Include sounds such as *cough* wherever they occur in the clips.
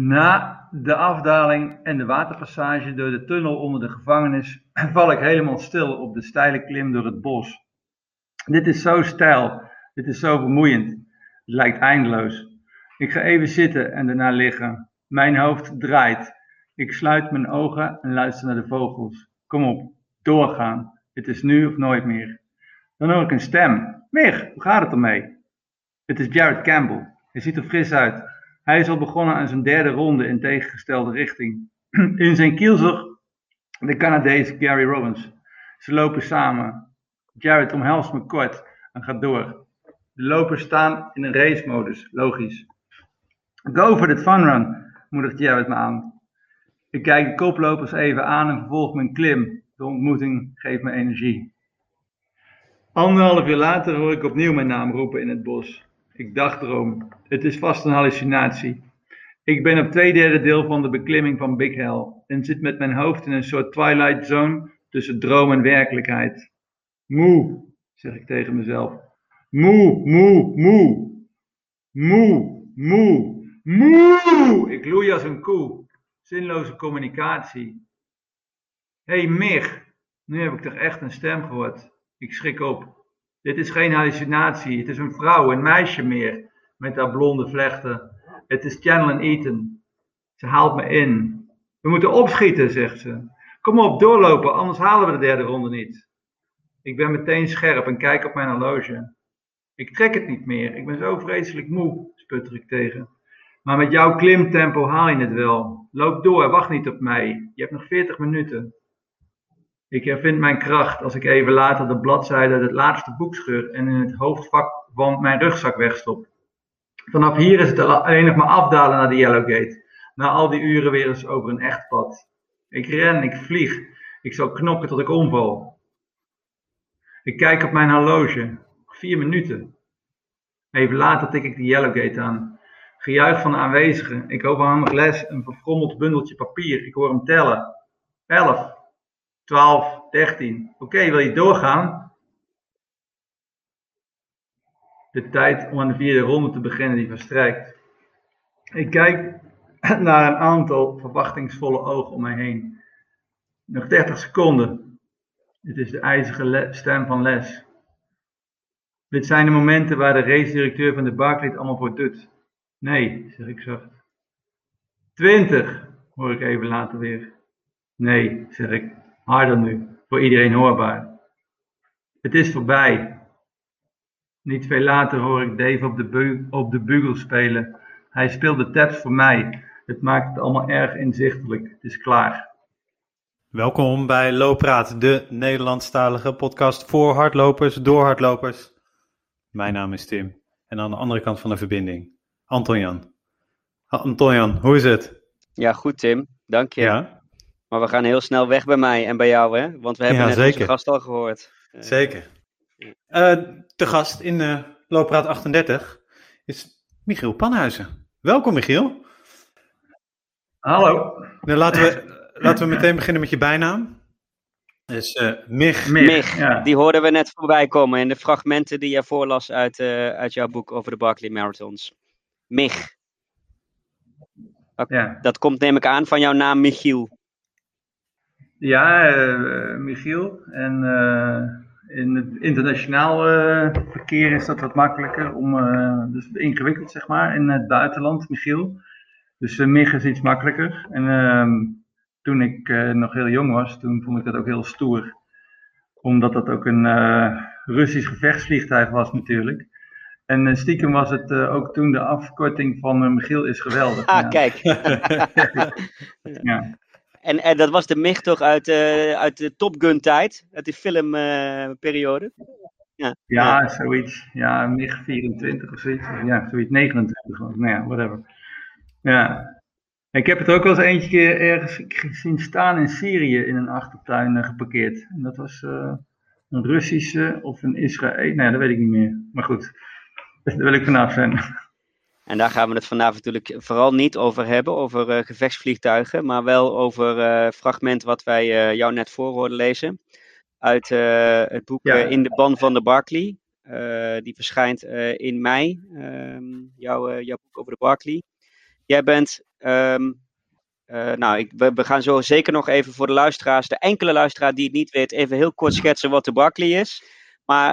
Na de afdaling en de waterpassage door de tunnel onder de gevangenis *clears throat* val ik helemaal stil op de steile klim door het bos. Dit is zo steil, dit is zo vermoeiend. Het lijkt eindeloos. Ik ga even zitten en daarna liggen. Mijn hoofd draait. Ik sluit mijn ogen en luister naar de vogels. Kom op, doorgaan. Het is nu of nooit meer. Dan hoor ik een stem. Mich, hoe gaat het ermee? Het is Jared Campbell. Hij ziet er fris uit. Hij is al begonnen aan zijn derde ronde in tegengestelde richting. *clears throat* In zijn kielzog de Canadees Gary Robbins. Ze lopen samen. Jared omhelst me kort en gaat door. De lopers staan in een racemodus, logisch. Go for the fun run, moedigt Jared me aan. Ik kijk de koplopers even aan en vervolg mijn klim. De ontmoeting geeft me energie. Anderhalf uur later hoor ik opnieuw mijn naam roepen in het bos. Ik dacht erom, het is vast een hallucinatie. Ik ben op twee derde deel van de beklimming van Big Hell en zit met mijn hoofd in een soort twilight zone tussen droom en werkelijkheid. Moe, zeg ik tegen mezelf. Moe, moe, moe. Moe, moe, moe. Ik loei als een koe. Zinloze communicatie. Hé hey, Mich, nu heb ik toch echt een stem gehoord. Ik schrik op. Dit is geen hallucinatie. Het is een vrouw, een meisje meer, met haar blonde vlechten. Het is Channeling Eaton. Ze haalt me in. We moeten opschieten, zegt ze. Kom op, doorlopen, anders halen we de derde ronde niet. Ik ben meteen scherp en kijk op mijn horloge. Ik trek het niet meer. Ik ben zo vreselijk moe, sputter ik tegen. Maar met jouw klimtempo haal je het wel. Loop door, wacht niet op mij. Je hebt nog 40 minuten. Ik hervind mijn kracht als ik even later de bladzijde het laatste boek scheur en in het hoofdvak van mijn rugzak wegstop. Vanaf hier is het alleen nog maar afdalen naar de Yellowgate. Na al die uren weer eens over een echt pad. Ik ren, ik vlieg. Ik zal knokken tot ik omval. Ik kijk op mijn horloge. Vier minuten. Even later tik ik de Yellowgate aan. Gejuich van de aanwezigen. Ik overhandig les een verfrommeld bundeltje papier. Ik hoor hem tellen. Elf. 12, 13. Oké, wil je doorgaan? De tijd om aan de vierde ronde te beginnen die verstrijkt. Ik kijk *clears throat* naar een aantal verwachtingsvolle ogen om mij heen. Nog 30 seconden. Dit is de ijzige stem van Les. Dit zijn de momenten waar de race-directeur van de Barclay allemaal voor doet. Nee, zeg ik zacht. 20, hoor ik even later weer. Nee, zeg ik harder nu, voor iedereen hoorbaar. Het is voorbij. Niet veel later hoor ik Dave op de, op de bugel spelen. Hij speelt de taps voor mij. Het maakt het allemaal erg inzichtelijk. Het is klaar. Welkom bij Loopraad, de Nederlandstalige podcast voor hardlopers, door hardlopers. Mijn naam is Tim. En aan de andere kant van de verbinding, Anton Jan. Anton Jan, hoe is het? Ja, goed Tim. Dank je. Ja, maar we gaan heel snel weg bij mij en bij jou, hè? Want we hebben net zeker. onze gast al gehoord. Eh, zeker. Uh, de gast in uh, Loopraad 38 is Michiel Panhuizen. Welkom, Michiel. Hallo. Nou, laten, we, laten we meteen beginnen met je bijnaam. Dus uh, Mich. Mich, ja. die hoorden we net voorbij komen in de fragmenten die je voorlas uit, uit jouw boek over de Barkley Marathons. Mich. Dat, ja. dat komt neem ik aan van jouw naam Michiel. Ja, uh, Michiel. En uh, in het internationaal uh, verkeer is dat wat makkelijker. Om, dus ingewikkeld, zeg maar. In het buitenland, Michiel. Dus Mich is iets makkelijker. En ehm, toen ik nog heel jong was, toen vond ik dat ook heel stoer. Omdat dat ook een Russisch gevechtsvliegtuig was natuurlijk. En stiekem was het ook toen de afkorting van Michiel is geweldig. Ah, *laughs* ja. kijk. *laughs* ja. En, en dat was de MIG toch uit, uh, uit de Top Gun tijd, uit die filmperiode? Uh, ja. ja, zoiets. Ja, MIG 24 of zoiets. Ja, zoiets 29. Nou ja, whatever. Ja. Ik heb het ook wel eens eentje keer ergens gezien staan in Syrië in een achtertuin uh, geparkeerd. En dat was uh, een Russische of een Israël. Nee, dat weet ik niet meer. Maar goed, *laughs* daar wil ik vanaf zijn. En daar gaan we het vanavond natuurlijk vooral niet over hebben, over uh, gevechtsvliegtuigen, maar wel over uh, fragment wat wij uh, jou net voor hoorden lezen. Uit het boek In de Ban van de Barkley. die verschijnt in mei, um, jouw, jouw boek over de Barkley. Jij bent Ehm, nou, ik, we, we, gaan zo zeker nog even voor de luisteraars, de enkele luisteraar die het niet weet, even heel kort schetsen wat de Barkley is. Maar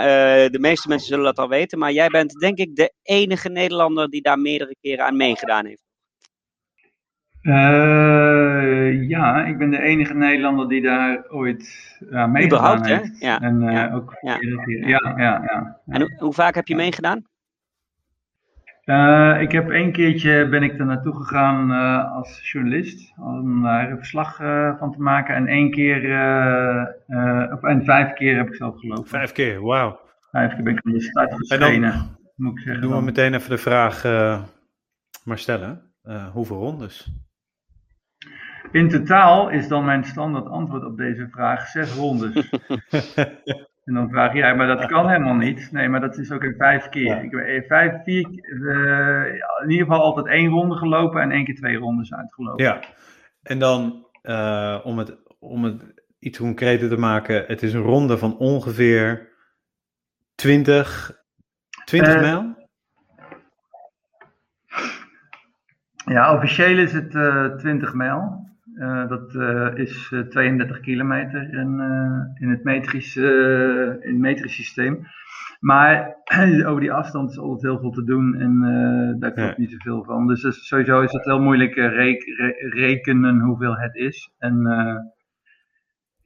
de meeste mensen zullen dat al weten. Maar jij bent denk ik de enige Nederlander die daar meerdere keren aan meegedaan heeft. Uh, ja, ik ben de enige Nederlander die daar ooit uh, meegedaan heeft. Hè? Ja. En ja. ook ja. Ja, ja, ja, En hoe, hoe, vaak heb je meegedaan? Ik heb één keertje ben ik er naartoe gegaan als journalist om daar een verslag van te maken. En één keer, en vijf keer heb ik zelf gelopen. Vijf keer, wauw. Vijf keer ben ik aan de start verschenen, moet ik zeggen. Doen we meteen even de vraag maar stellen. hoeveel rondes? In totaal is dan mijn standaard antwoord op deze vraag zes rondes. *laughs* en dan vraag jij, maar dat kan helemaal niet. Nee, maar dat is ook in vijf keer. Ik heb vijf, vier, uh, in ieder geval altijd één ronde gelopen en één keer twee rondes uitgelopen. Ja, en dan uh, om, het, om het iets concreter te maken, het is een ronde van ongeveer 20, 20 uh, mijl? Ja, officieel is het uh, 20 mijl. Uh, dat uh, is 32 kilometer in, in het metrisch, in het metrisch systeem. Maar *clears throat* over die afstand is altijd heel veel te doen en daar klopt ja. niet zoveel van. Dus, dus sowieso is het heel moeilijk re re rekenen hoeveel het is. En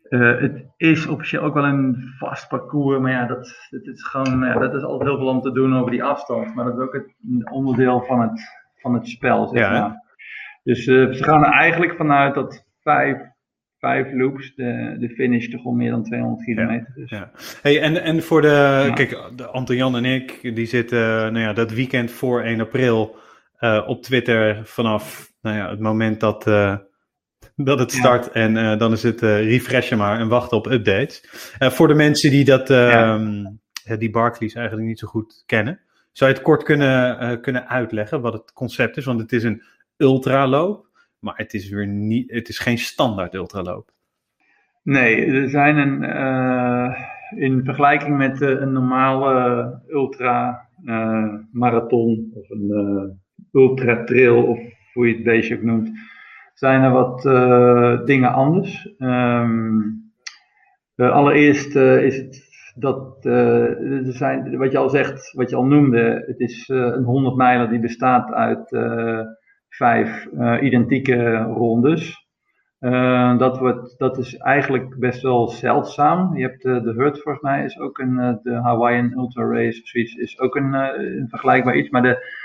het is officieel ook wel een vast parcours, maar ja, dat, dat is gewoon, ja, dat is altijd heel veel om te doen over die afstand. Maar dat is ook het onderdeel van het, van het spel, zeg ja, maar. Dus uh, ze gaan er eigenlijk vanuit dat vijf, vijf loops de, de finish toch al meer dan 200 kilometer is. Ja. Hey, en, en voor de, ja. kijk, de Anton Jan en ik, die zitten nou ja, dat weekend voor 1 april uh, op Twitter vanaf nou ja, het moment dat, uh, dat het start. Ja. En uh, dan is het refreshen maar en wachten op updates. voor de mensen die dat, um, die Barclays eigenlijk niet zo goed kennen. Zou je het kort kunnen, kunnen uitleggen wat het concept is? Want het is een ultraloop, maar het is weer niet, het is geen standaard ultraloop. Nee, er zijn een, uh, in vergelijking met uh, een normale ultra uh, marathon of een ultra trail of hoe je het beestje ook noemt, zijn er wat dingen anders. Um, allereerst is het dat er zijn, wat je al zegt, wat je al noemde, het is een 100 mijler die bestaat uit vijf uh, identieke rondes. Uh, dat, wordt, dat is eigenlijk best wel zeldzaam. Je hebt uh, de Hurt volgens mij, is ook een, de Hawaiian Ultra Race of is ook een, vergelijkbaar iets. Maar de,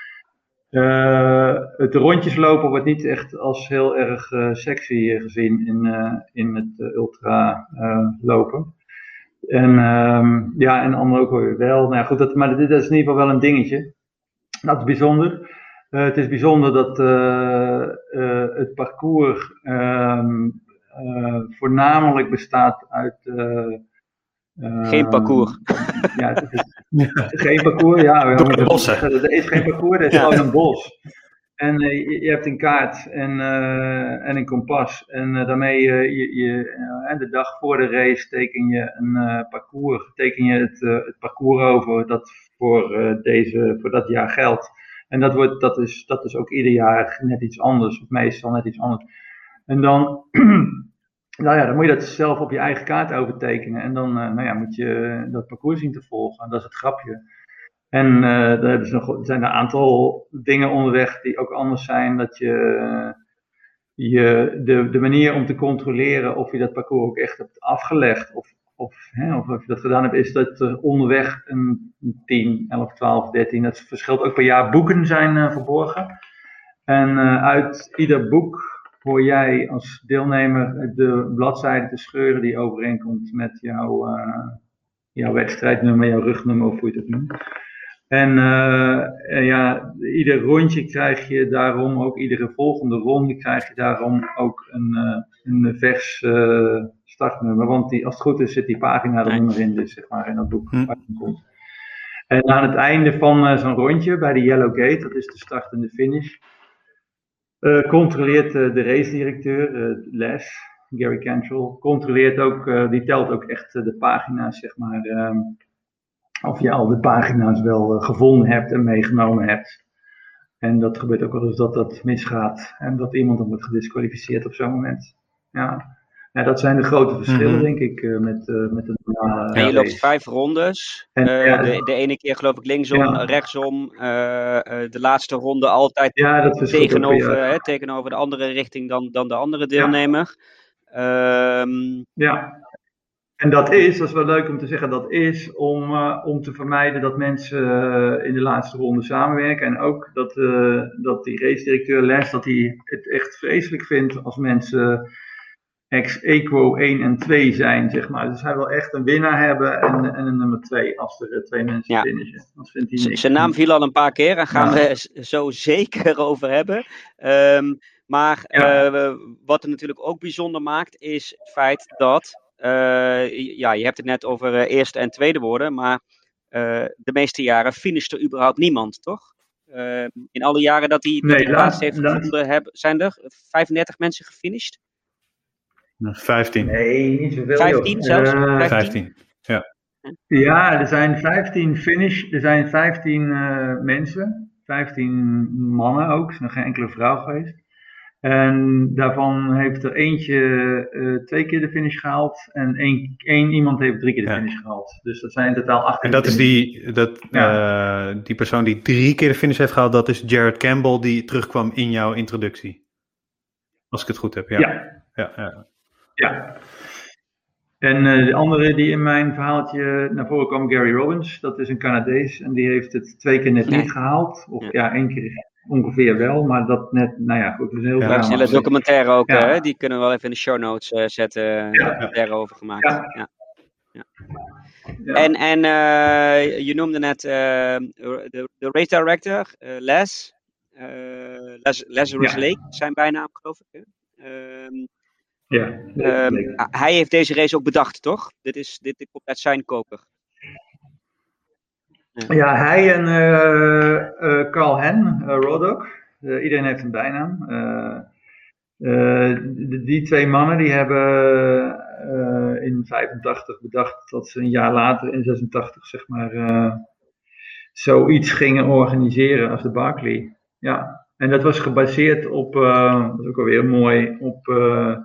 het rondjeslopen wordt niet echt als heel erg sexy gezien in, in het ultra lopen. En um, ja, en anderen ook wel. Nou ja, goed, dat, maar dit is in ieder geval wel een dingetje. Dat is bijzonder. Uh, het is bijzonder dat uh, uh, het parcours ehm, voornamelijk bestaat uit. geen parcours. *laughs* *laughs* Ja, het is, geen parcours, ja. Door de bossen. Er is geen parcours, er is ja. gewoon een bos. En je, je, hebt een kaart en, en een kompas. En daarmee je, je de dag voor de race teken je een parcours. Teken je het, het parcours over dat voor, deze, voor dat jaar geldt. En dat, wordt, dat, is, dat is ook ieder jaar net iets anders, of meestal net iets anders. En dan, *clears throat* nou ja, dan moet je dat zelf op je eigen kaart overtekenen. En dan uh, nou ja, moet je dat parcours zien te volgen. Dat is het grapje. En nog, er zijn een aantal dingen onderweg die ook anders zijn. Dat je, je de, de manier om te controleren of je dat parcours ook echt hebt afgelegd. Of of, hè, of, je dat gedaan hebt, is dat uh, onderweg een 10, 11, 12, 13, dat verschilt ook per jaar, boeken zijn uh, verborgen. En uh, uit ieder boek hoor jij als deelnemer de bladzijde te scheuren die overeenkomt met jouw, jouw wedstrijdnummer, jouw rugnummer of hoe je het noemt. En ja, ieder rondje krijg je daarom, ook iedere volgende ronde krijg je daarom ook een, een vers startnummer. Want die, als het goed is, zit die pagina er nog in, dus zeg maar, in dat boek hm. komt. En aan het einde van uh, zo'n rondje, bij de Yellow Gate, dat is de start en de finish, uh, controleert uh, de race-directeur, Les, Gary Cantrell, controleert ook, die telt ook echt de pagina's, zeg maar, of je al de pagina's wel gevonden hebt en meegenomen hebt. En dat gebeurt ook wel eens dat dat misgaat en dat iemand dan wordt gedisqualificeerd op zo'n moment. Ja. Ja, dat zijn de grote verschillen, Mhm. denk ik, eh, met, eh met de normale En je loopt race. vijf rondes. En, Eh, ja, de, de ene keer geloof ik linksom, Ja. rechtsom. eh, eh, de laatste ronde altijd Ja, dat verschilt ook tegenover, hè, tegenover de andere richting dan, dan de andere deelnemer. Ehm, Ja. En dat is, dat is wel leuk om te zeggen, dat is om, eh, om te vermijden dat mensen in de laatste ronde samenwerken. En ook dat, eh, dat die race-directeur Les, dat hij het echt vreselijk vindt als mensen ex equo 1 en 2 zijn, zeg maar. Dus hij wil echt een winnaar hebben en, en een nummer 2 als er eh, twee mensen Ja. finishen. Dat vindt hij niks. Zijn naam viel al een paar keer en gaan Ja. we zo zeker *laughs* over hebben. Ehm, maar Ja. eh, wat het natuurlijk ook bijzonder maakt, is het feit dat. eh, ja, je hebt het net over eerste en tweede woorden, maar de meeste jaren finisht er überhaupt niemand, toch? Ehm, in alle jaren dat hij, dat Nee, hij plaats laatst- heeft gevonden, zijn er 35 mensen gefinished? 15. Nee, niet zoveel. 15 joh. zelfs? Eh, 15. Ja, er zijn 15 finish, er zijn 15 eh, mensen, 15 mannen ook, er is nog geen enkele vrouw geweest. En daarvan heeft er eentje eh, twee keer de finish gehaald en één, één iemand heeft drie keer de Ja. finish gehaald. Dus dat zijn in totaal 18. En dat is die, dat, eh, die persoon die drie keer de finish heeft gehaald, dat is Jared Campbell die terugkwam in jouw introductie. Als ik het goed heb, ja. Ja, ja, ja. Ja. En eh, de andere die in mijn verhaaltje naar voren kwam, Gary Robbins, dat is een Canadees en die heeft het twee keer net Nee. niet gehaald. Of Ja. ja, één keer ongeveer wel, maar dat net, nou ja, goed, dat is een heel Ja, Daar is een hele drama. documentaire ook, Ja. hè? die kunnen we wel even in de show notes eh, zetten. Een Ja. documentaire over gemaakt. Ja. Ja. Ja. En, en eh, je noemde net eh, de, de race director, eh, Les. eh, Les Ja. Lake, zijn bijnaam geloof ik. Hè? Ja, ehm, ah, hij heeft deze race ook bedacht, toch? Dit, is, dit, dit komt uit zijn koker. Ja, hij en eh, eh, Carl Hen, uh, Rodok. Eh, iedereen heeft een bijnaam. Eh, eh, die, twee mannen die hebben eh, in 85 bedacht dat ze een jaar later, in 86 zeg maar, eh, zoiets gingen organiseren als de Barclay. Ja, en dat was gebaseerd op, eh, dat is ook alweer mooi, op eh,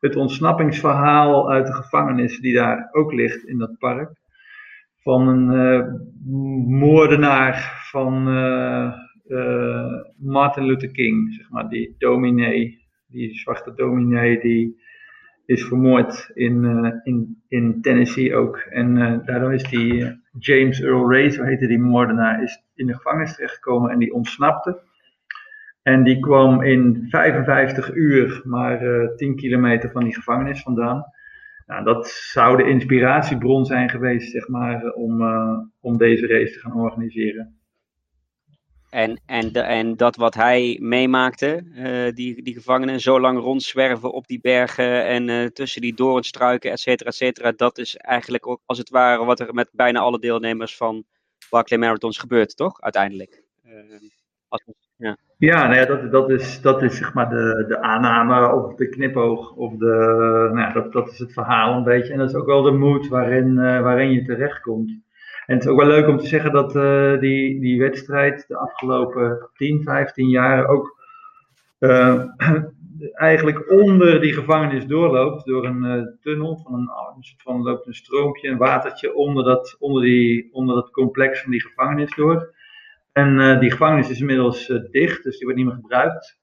het ontsnappingsverhaal uit de gevangenis die daar ook ligt in dat park van een eh, moordenaar van eh, eh, Martin Luther King, zeg maar, die dominee, die zwarte dominee, die is vermoord in, in, in Tennessee ook. En daardoor is die James Earl Ray, zo heette die moordenaar, is in de gevangenis terechtgekomen en die ontsnapte. En die kwam in 55 uur maar eh 10 kilometer van die gevangenis vandaan. Nou, dat zou de inspiratiebron zijn geweest, zeg maar, om, eh, om deze race te gaan organiseren. En, en, de, en dat wat hij meemaakte, eh, die, die gevangenen zo lang rondzwerven op die bergen en tussen die doornstruiken, et cetera, et cetera, dat is eigenlijk ook als het ware wat er met bijna alle deelnemers van Barclay Marathons gebeurt, toch? Uiteindelijk. Als, ja. Ja, nou ja, dat, dat, is, dat is zeg maar de, de aanname of de knipoog. Of de, nou dat, dat is het verhaal een beetje. En dat is ook wel de moed waarin, eh, waarin je terechtkomt. En het is ook wel leuk om te zeggen dat eh, die, die wedstrijd de afgelopen 10, 15 jaar ook eh, *clears throat* eigenlijk onder die gevangenis doorloopt. Door een tunnel, van een, van loopt een stroompje, een watertje onder dat, onder, die, onder dat complex van die gevangenis door. En eh, die gevangenis is inmiddels eh, dicht, dus die wordt niet meer gebruikt.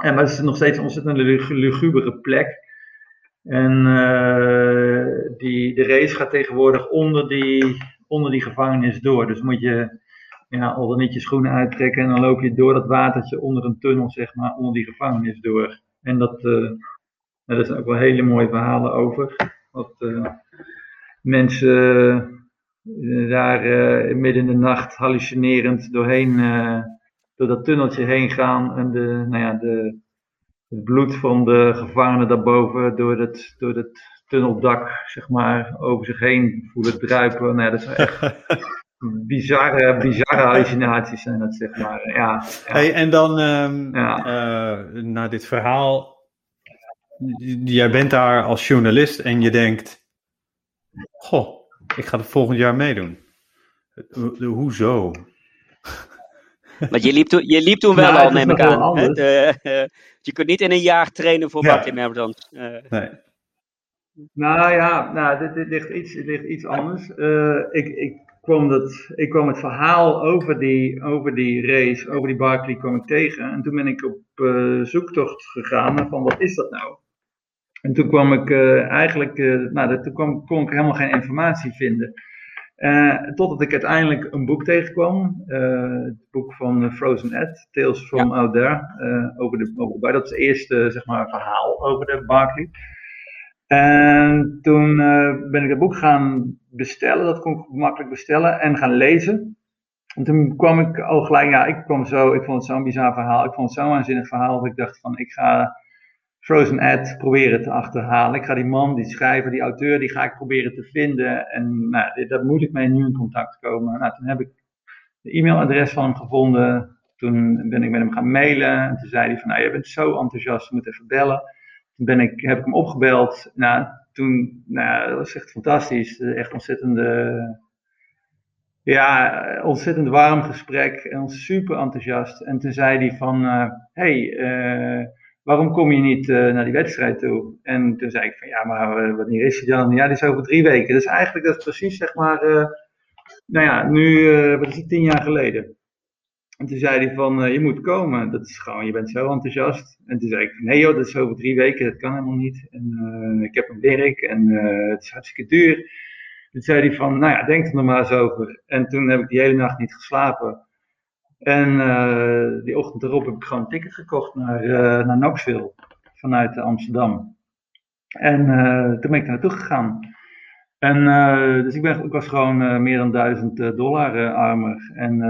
En, maar het is nog steeds een ontzettend lug- lugubere plek. En eh, die, de race gaat tegenwoordig onder die, onder die gevangenis door. Dus moet je ja, al dan niet je schoenen uittrekken en dan loop je door dat watertje onder een tunnel, zeg maar, onder die gevangenis door. En dat, nou, daar zijn ook wel hele mooie verhalen over. Wat mensen daar eh, midden in de nacht hallucinerend doorheen, eh, door dat tunneltje heen gaan en de, nou ja, de, het bloed van de gevangenen daarboven door het, door het tunneldak, zeg maar, over zich heen voelen druipen. Nou ja, dat zijn echt *laughs* bizarre, bizarre hallucinaties zijn dat, zeg maar. Ja, ja. Hey, en dan ehm, Ja. eh, naar dit verhaal. Jij bent daar als journalist en je denkt: Goh, ik ga het volgend jaar meedoen. Ho- Hoezo? Want je liep, toen, je liep toen wel nou, al, neem ik aan. je kunt niet in een jaar trainen voor ja. Barkley Marathons. nee. Nou ja, nou, dit, dit, ligt, iets, dit ligt iets anders. Uh, ik, ik, kwam dat, ik kwam het verhaal over die, over die race, over die Barkley, kwam ik tegen. En toen ben ik op uh, zoektocht gegaan van wat is dat nou? En toen kwam ik uh, eigenlijk, nou, toen kwam, kon ik helemaal geen informatie vinden. totdat ik uiteindelijk een boek tegenkwam. het boek van Frozen Ed, Tales from Out There. over de, over, dat is het eerste zeg maar, verhaal over de Barkley. En toen ben ik het boek gaan bestellen, dat kon ik makkelijk bestellen, en gaan lezen. En toen kwam ik al gelijk, ja, ik kwam zo, ik vond het zo'n bizar verhaal, ik vond het zo'n waanzinnig verhaal, dat ik dacht van, ik ga Frozen Ed proberen te achterhalen. Ik ga die man, die schrijver, die auteur, die ga ik proberen te vinden. En nou, daar moet ik mee nu in contact komen. Nou, toen heb ik de e-mailadres van hem gevonden. Toen ben ik met hem gaan mailen. En toen zei hij van, nou, je bent zo enthousiast, je moet even bellen. Toen ben ik, heb ik hem opgebeld. Nou, toen, nou, dat was echt fantastisch. Echt ontzettende, ja, ontzettend warm gesprek en super enthousiast. En toen zei hij van, uh, hey, uh, waarom kom je niet uh, naar die wedstrijd toe? En toen zei ik van, ja, maar wanneer is hij dan? Ja, die is over drie weken. Dus eigenlijk dat is precies, zeg maar, nou ja, nu, wat is het, tien jaar geleden. En toen zei hij van, je moet komen. Dat is gewoon, je bent zo enthousiast. En toen zei ik, nee joh, dat is over drie weken, dat kan helemaal niet. En ik heb een werk en het is hartstikke duur. Toen zei hij van, nou ja, denk er nog maar eens over. En toen heb ik die hele nacht niet geslapen. En die ochtend erop heb ik gewoon een ticket gekocht naar, naar Knoxville. Vanuit Amsterdam. En toen ben ik daar naartoe gegaan. En dus ik, ben, ik was gewoon meer dan duizend dollar armer. En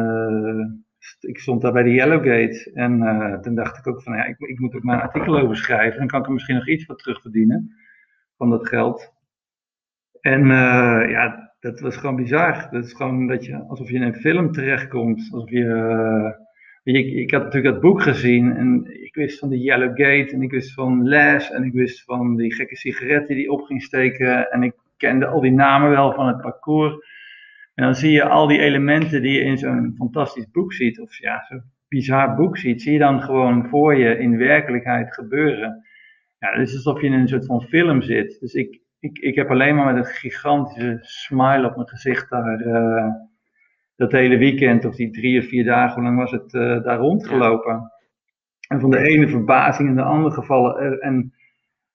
ik stond daar bij de Yellowgate en uh, toen dacht ik ook van ja, ik, ik moet ook mijn artikel over schrijven. Dan kan ik er misschien nog iets wat terugverdienen van dat geld. En uh, ja, dat was gewoon bizar. Dat is gewoon dat je, alsof je in een film terechtkomt. Alsof je, uh, ik, ik had natuurlijk dat boek gezien en ik wist van de Yellowgate en ik wist van Les en ik wist van die gekke sigaretten die op ging steken. En ik kende al die namen wel van het parcours. En dan zie je al die elementen die je in zo'n fantastisch boek ziet, of ja, zo'n bizar boek ziet, zie je dan gewoon voor je in werkelijkheid gebeuren. Ja, het is alsof je in een soort van film zit. Dus ik, ik, ik heb alleen maar met een gigantische smile op mijn gezicht daar uh, dat hele weekend, of die drie of vier dagen, hoe lang was het, uh, daar rondgelopen. En van de ene verbazing in de andere gevallen. En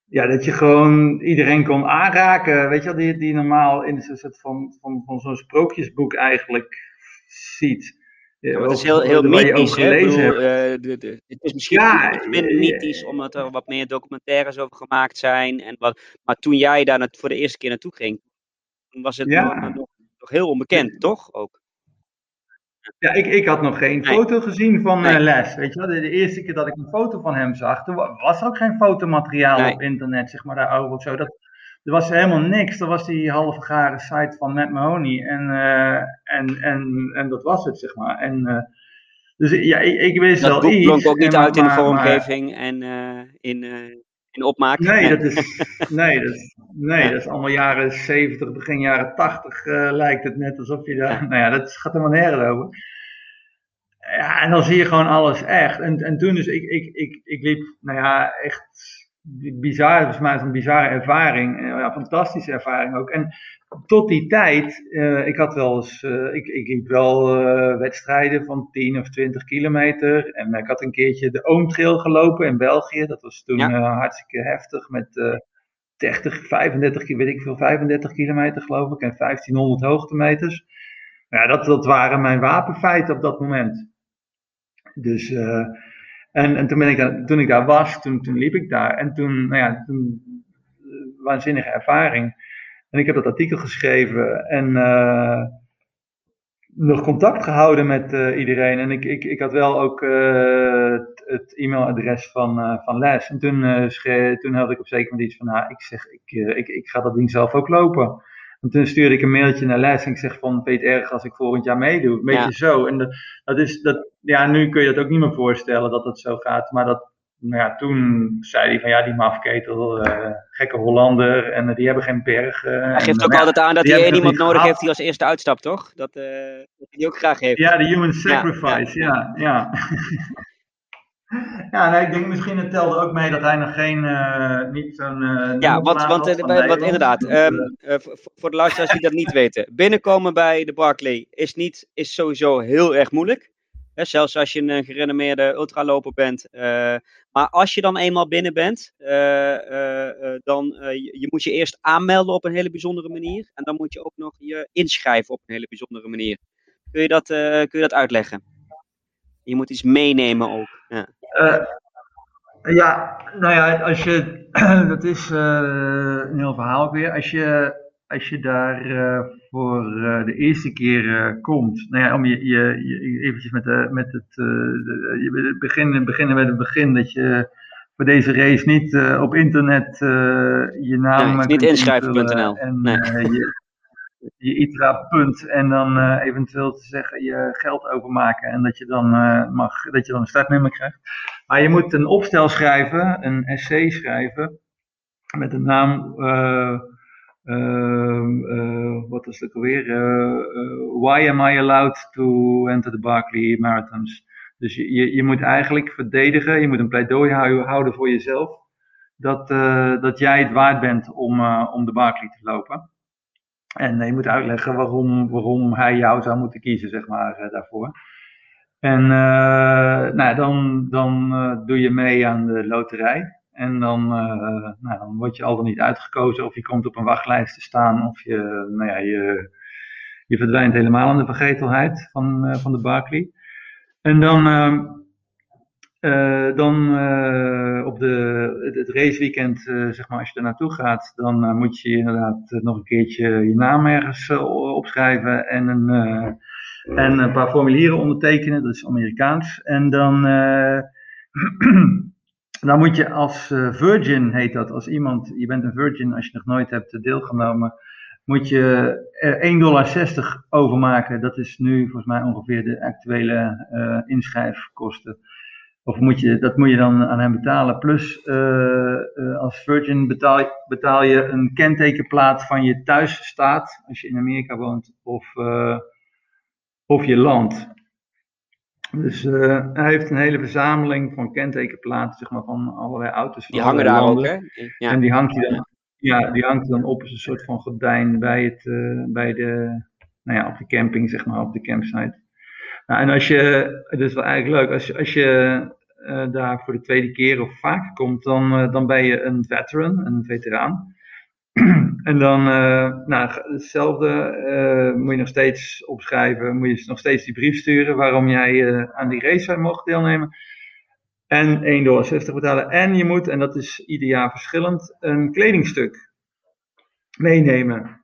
ja, dat je gewoon iedereen kon aanraken, weet je wel, die, die normaal in een soort van, van, van zo'n sprookjesboek eigenlijk ziet. Ja, het is heel, heel mythisch, hè? Bedoel, uh, de, de, het is misschien ja, minder mythisch, omdat er wat meer documentaires over gemaakt zijn. En wat, maar toen jij daar voor de eerste keer naartoe ging, was het nog, nog, nog, heel onbekend, toch? Ook. Ja, ik, ik had nog geen foto gezien van eh, Les. Weet je wel, de, de, eerste keer dat ik een foto van hem zag, toen was er ook geen fotomateriaal op internet, zeg maar, daarover of zo. Dat, er was helemaal niks. Er was die halve gare site van Matt Mahoney. En, uh, en, en, en dat was het, zeg maar. En, uh, dus ja, ik, ik wist dat wel boek iets. klonk ook niet uit in de vormgeving en in, in opmaak. Nee, *laughs* dat is, nee, dat is, nee, dat is allemaal jaren 70, begin jaren 80 uh, lijkt het net alsof je daar. Nou ja, dat gaat helemaal nergens over. Ja, en dan zie je gewoon alles echt. En, en toen dus, ik, ik, ik, ik liep, nou ja, echt bizar, volgens mij is een bizarre ervaring. Ja, fantastische ervaring ook. En tot die tijd, uh, ik had wel eens, uh, ik, ik liep wel uh, wedstrijden van 10 of 20 kilometer. En ik had een keertje de Oomtrail gelopen in België. Dat was toen ja. hartstikke heftig met 30, 35, weet ik veel, 35 kilometer geloof ik. En 1500 hoogtemeters. Ja, dat, dat waren mijn wapenfeiten op dat moment. Dus, en, en toen, ik daar, toen ik daar was, toen, toen liep ik daar. En toen, nou ja, toen, waanzinnige ervaring. En ik heb dat artikel geschreven en uh, nog contact gehouden met uh, iedereen. En ik, ik, ik had wel ook het, e-mailadres van, van Les. En toen, toen had ik op zeker moment iets van, nou, ik zeg, ik, ik, ik ga dat ding zelf ook lopen. En toen stuurde ik een mailtje naar Les en ik zeg van, weet erg als ik volgend jaar meedoe. Een beetje ja. zo. En dat, dat is, dat, ja, nu kun je dat ook niet meer voorstellen dat dat zo gaat. Maar dat, nou ja, toen zei hij van ja, die mafketel, uh, gekke Hollander en die hebben geen berg. hij geeft ook altijd aan dat hij één iemand nodig heeft die als eerste uitstapt, toch? Dat, dat hij die ook graag heeft. Ja, de human sacrifice, ja. ja, ja. Nee, ik denk misschien het telde ook mee dat hij nog geen, niet zo'n... ja, want, want, wat, inderdaad, um, voor de luisteraars die dat niet *laughs* weten. Binnenkomen bij de Barclay is, niet, is sowieso heel erg moeilijk. Hè, zelfs als je een gerenommeerde ultraloper bent. Uh, maar als je dan eenmaal binnen bent, uh, uh, dan je, je, moet je eerst aanmelden op een hele bijzondere manier. En dan moet je ook nog je inschrijven op een hele bijzondere manier. Kun je dat, kun je dat uitleggen? Je moet iets meenemen ook. Ja, ja nou ja, als je, *clears throat* dat is een heel verhaal weer. Als je als je daar uh, voor de eerste keer komt, nou ja, om je, je, je eventjes met, de, met het, de, je beginnen, beginnen met het begin, dat je voor deze race niet op internet je naam... Nee, niet inschrijven.nl. En nee. Je, ITRA punt en dan eventueel te zeggen je geld overmaken en dat je dan mag, dat je dan een startnummer krijgt. Maar je moet een opstel schrijven, een essay schrijven, met een naam uh, wat is het alweer? Uh, why am I allowed to enter the Barclay Marathons? Dus je, je, je moet eigenlijk verdedigen, je moet een pleidooi houden voor jezelf. Dat, dat jij het waard bent om, om de Barclay te lopen. En je moet uitleggen waarom, waarom hij jou zou moeten kiezen, zeg maar, daarvoor. En nou, dan, dan doe je mee aan de loterij. En dan, nou, dan word je al dan niet uitgekozen of je komt op een wachtlijst te staan of je, nou ja, je, je verdwijnt helemaal in de vergetelheid van, van de Barclay. En dan, uh, dan op de, het, raceweekend, zeg maar, als je er naartoe gaat, dan moet je inderdaad nog een keertje je naam ergens opschrijven en een, en een paar formulieren ondertekenen, dat is Amerikaans. En dan *clears throat* dan moet je als uh, virgin, heet dat, als iemand, je bent een virgin als je nog nooit hebt deelgenomen, moet je er 1,60 dollar overmaken. Dat is nu volgens mij ongeveer de actuele uh, inschrijfkosten. Of moet je, dat moet je dan aan hem betalen. Plus uh, als virgin betaal, betaal je een kentekenplaat van je thuisstaat, als je in Amerika woont, of, of je land. Dus hij heeft een hele verzameling van kentekenplaten, zeg maar, van allerlei auto's. Die hangen daar ook, hè? Ja. En die hangt hij dan, ja, die hangt dan op als een soort van gordijn bij, het, bij de, nou ja, op de camping, zeg maar, op de campsite. Nou, en als je, dat is wel eigenlijk leuk, als je, als je uh, daar voor de tweede keer of vaker komt, dan, dan ben je een veteran, een veteraan. *clears throat* en dan, uh, nou, hetzelfde moet je nog steeds opschrijven, moet je nog steeds die brief sturen waarom jij aan die race mocht deelnemen. En 1,60 dollar betalen. En je moet, en dat is ieder jaar verschillend, een kledingstuk meenemen.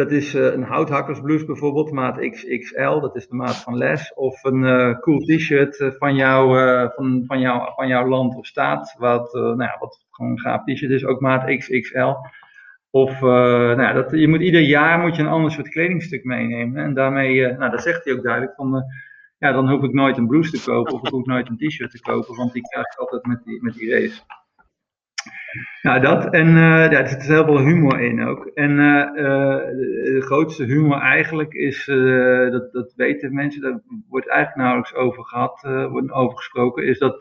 Dat is een houthakkersblouse bijvoorbeeld, maat XXL, dat is de maat van Les. Of een cool t-shirt van, jou, van, van, jou, van jouw land of staat, wat, nou ja, wat gewoon een gaaf t-shirt is, ook maat XXL. Of nou, dat, je moet ieder jaar moet je een ander soort kledingstuk meenemen. En daarmee, nou, dat zegt hij ook duidelijk, van, ja, dan hoef ik nooit een blouse te kopen of ik hoef nooit een t-shirt te kopen, want die krijg ik altijd met die, met die race. Nou, dat. En ja, er zit heel veel humor in ook. En de grootste humor eigenlijk is, dat, dat weten mensen, daar wordt eigenlijk nauwelijks over gehad, wordt over gesproken, is dat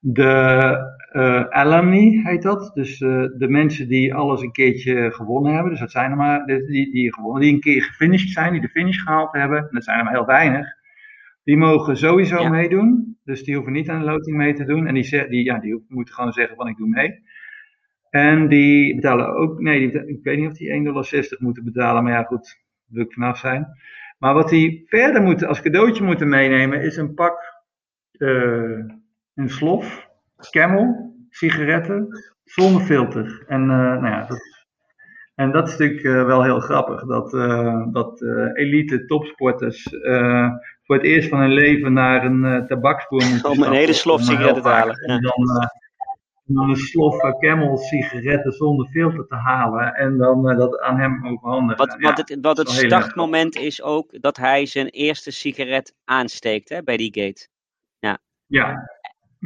de uh, alumni heet dat. Dus uh, de mensen die alles een keertje gewonnen hebben. Dus dat zijn er maar die, die, gewonnen, die een keer gefinished zijn, die de finish gehaald hebben. En dat zijn er maar heel weinig. Die mogen sowieso ja. meedoen. Dus die hoeven niet aan de loting mee te doen. En die, die, ja, die moeten gewoon zeggen van ik doe mee. En die betalen ook, nee, die, ik weet niet of die 1,60 dollar moeten betalen. Maar ja goed, wil ik vanaf zijn. Maar wat die verder moeten, als cadeautje moeten meenemen, is een pak... Uh, een slof, camel, sigaretten, zonder filter. En, uh, nou ja, dat, en dat is natuurlijk uh, wel heel grappig, dat, uh, dat elite topsporters voor het eerst van hun leven naar een tabaksboer moeten Om een hele slof sigaretten te halen. En dan, dan een slof camel sigaretten zonder filter te halen en dan dat aan hem overhandigen. Wat, wat het, wat het startmoment is ook dat hij zijn eerste sigaret aansteekt hè, bij die gate. Ja. Ja,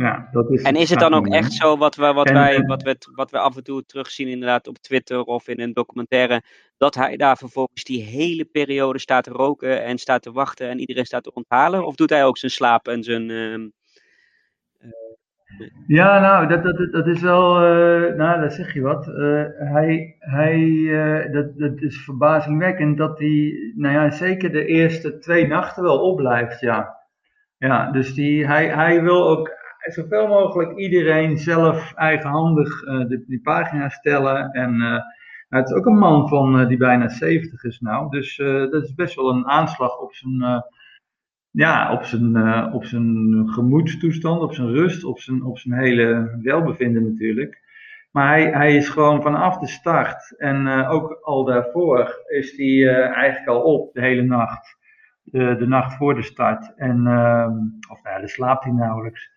Ja, dat is en is het dan ook echt zo wat, we, wat, wij, wat, we, wat we af en toe terugzien inderdaad op Twitter of in een documentaire, dat hij daar vervolgens die hele periode staat te roken en staat te wachten en iedereen staat te onthalen? Of doet hij ook zijn slaap en zijn... Uh, ja, nou, dat, dat, dat is wel, uh, nou, dat zeg je wat. Uh, hij, hij, uh, dat, dat is verbazingwekkend dat hij, nou ja, zeker de eerste twee nachten wel opblijft, ja. Ja, dus die, hij, hij wil ook zoveel mogelijk iedereen zelf eigenhandig de, die pagina stellen. En uh, het is ook een man van, uh, die bijna 70 is nou. Dus dat is best wel een aanslag op zijn, ja, op zijn, op zijn gemoedstoestand, op zijn rust, op zijn, op zijn hele welbevinden natuurlijk. Maar hij, hij is gewoon vanaf de start en ook al daarvoor is hij eigenlijk al op de hele nacht. De, nacht voor de start. En, uh, of nou dan slaapt hij nauwelijks.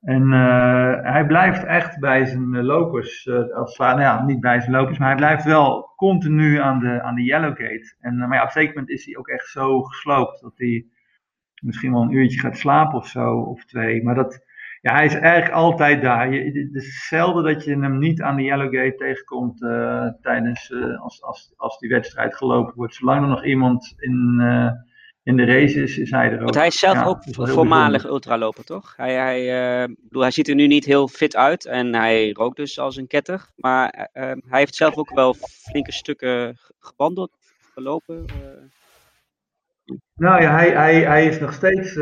En uh, hij blijft echt bij zijn eh, lopers, uh, nou ja, niet bij zijn lopers, maar hij blijft wel continu aan de, aan de yellow gate. En, maar ja, op een moment is hij ook echt zo gesloopt dat hij misschien wel een uurtje gaat slapen of zo, of twee. Maar dat, ja, hij is eigenlijk altijd daar. Je, het is zelden dat je hem niet aan de yellow gate tegenkomt tijdens, als, als, als die wedstrijd gelopen wordt. Zolang er nog iemand in in de races is hij er ook. Want hij is zelf ook voormalig ultraloper, toch? Hij, hij, uh, bedoel, hij ziet er nu niet heel fit uit en hij rookt dus als een ketter. Maar uh, hij heeft zelf ook wel flinke stukken gewandeld, gelopen. Uh. Nou ja, hij, hij, hij is nog steeds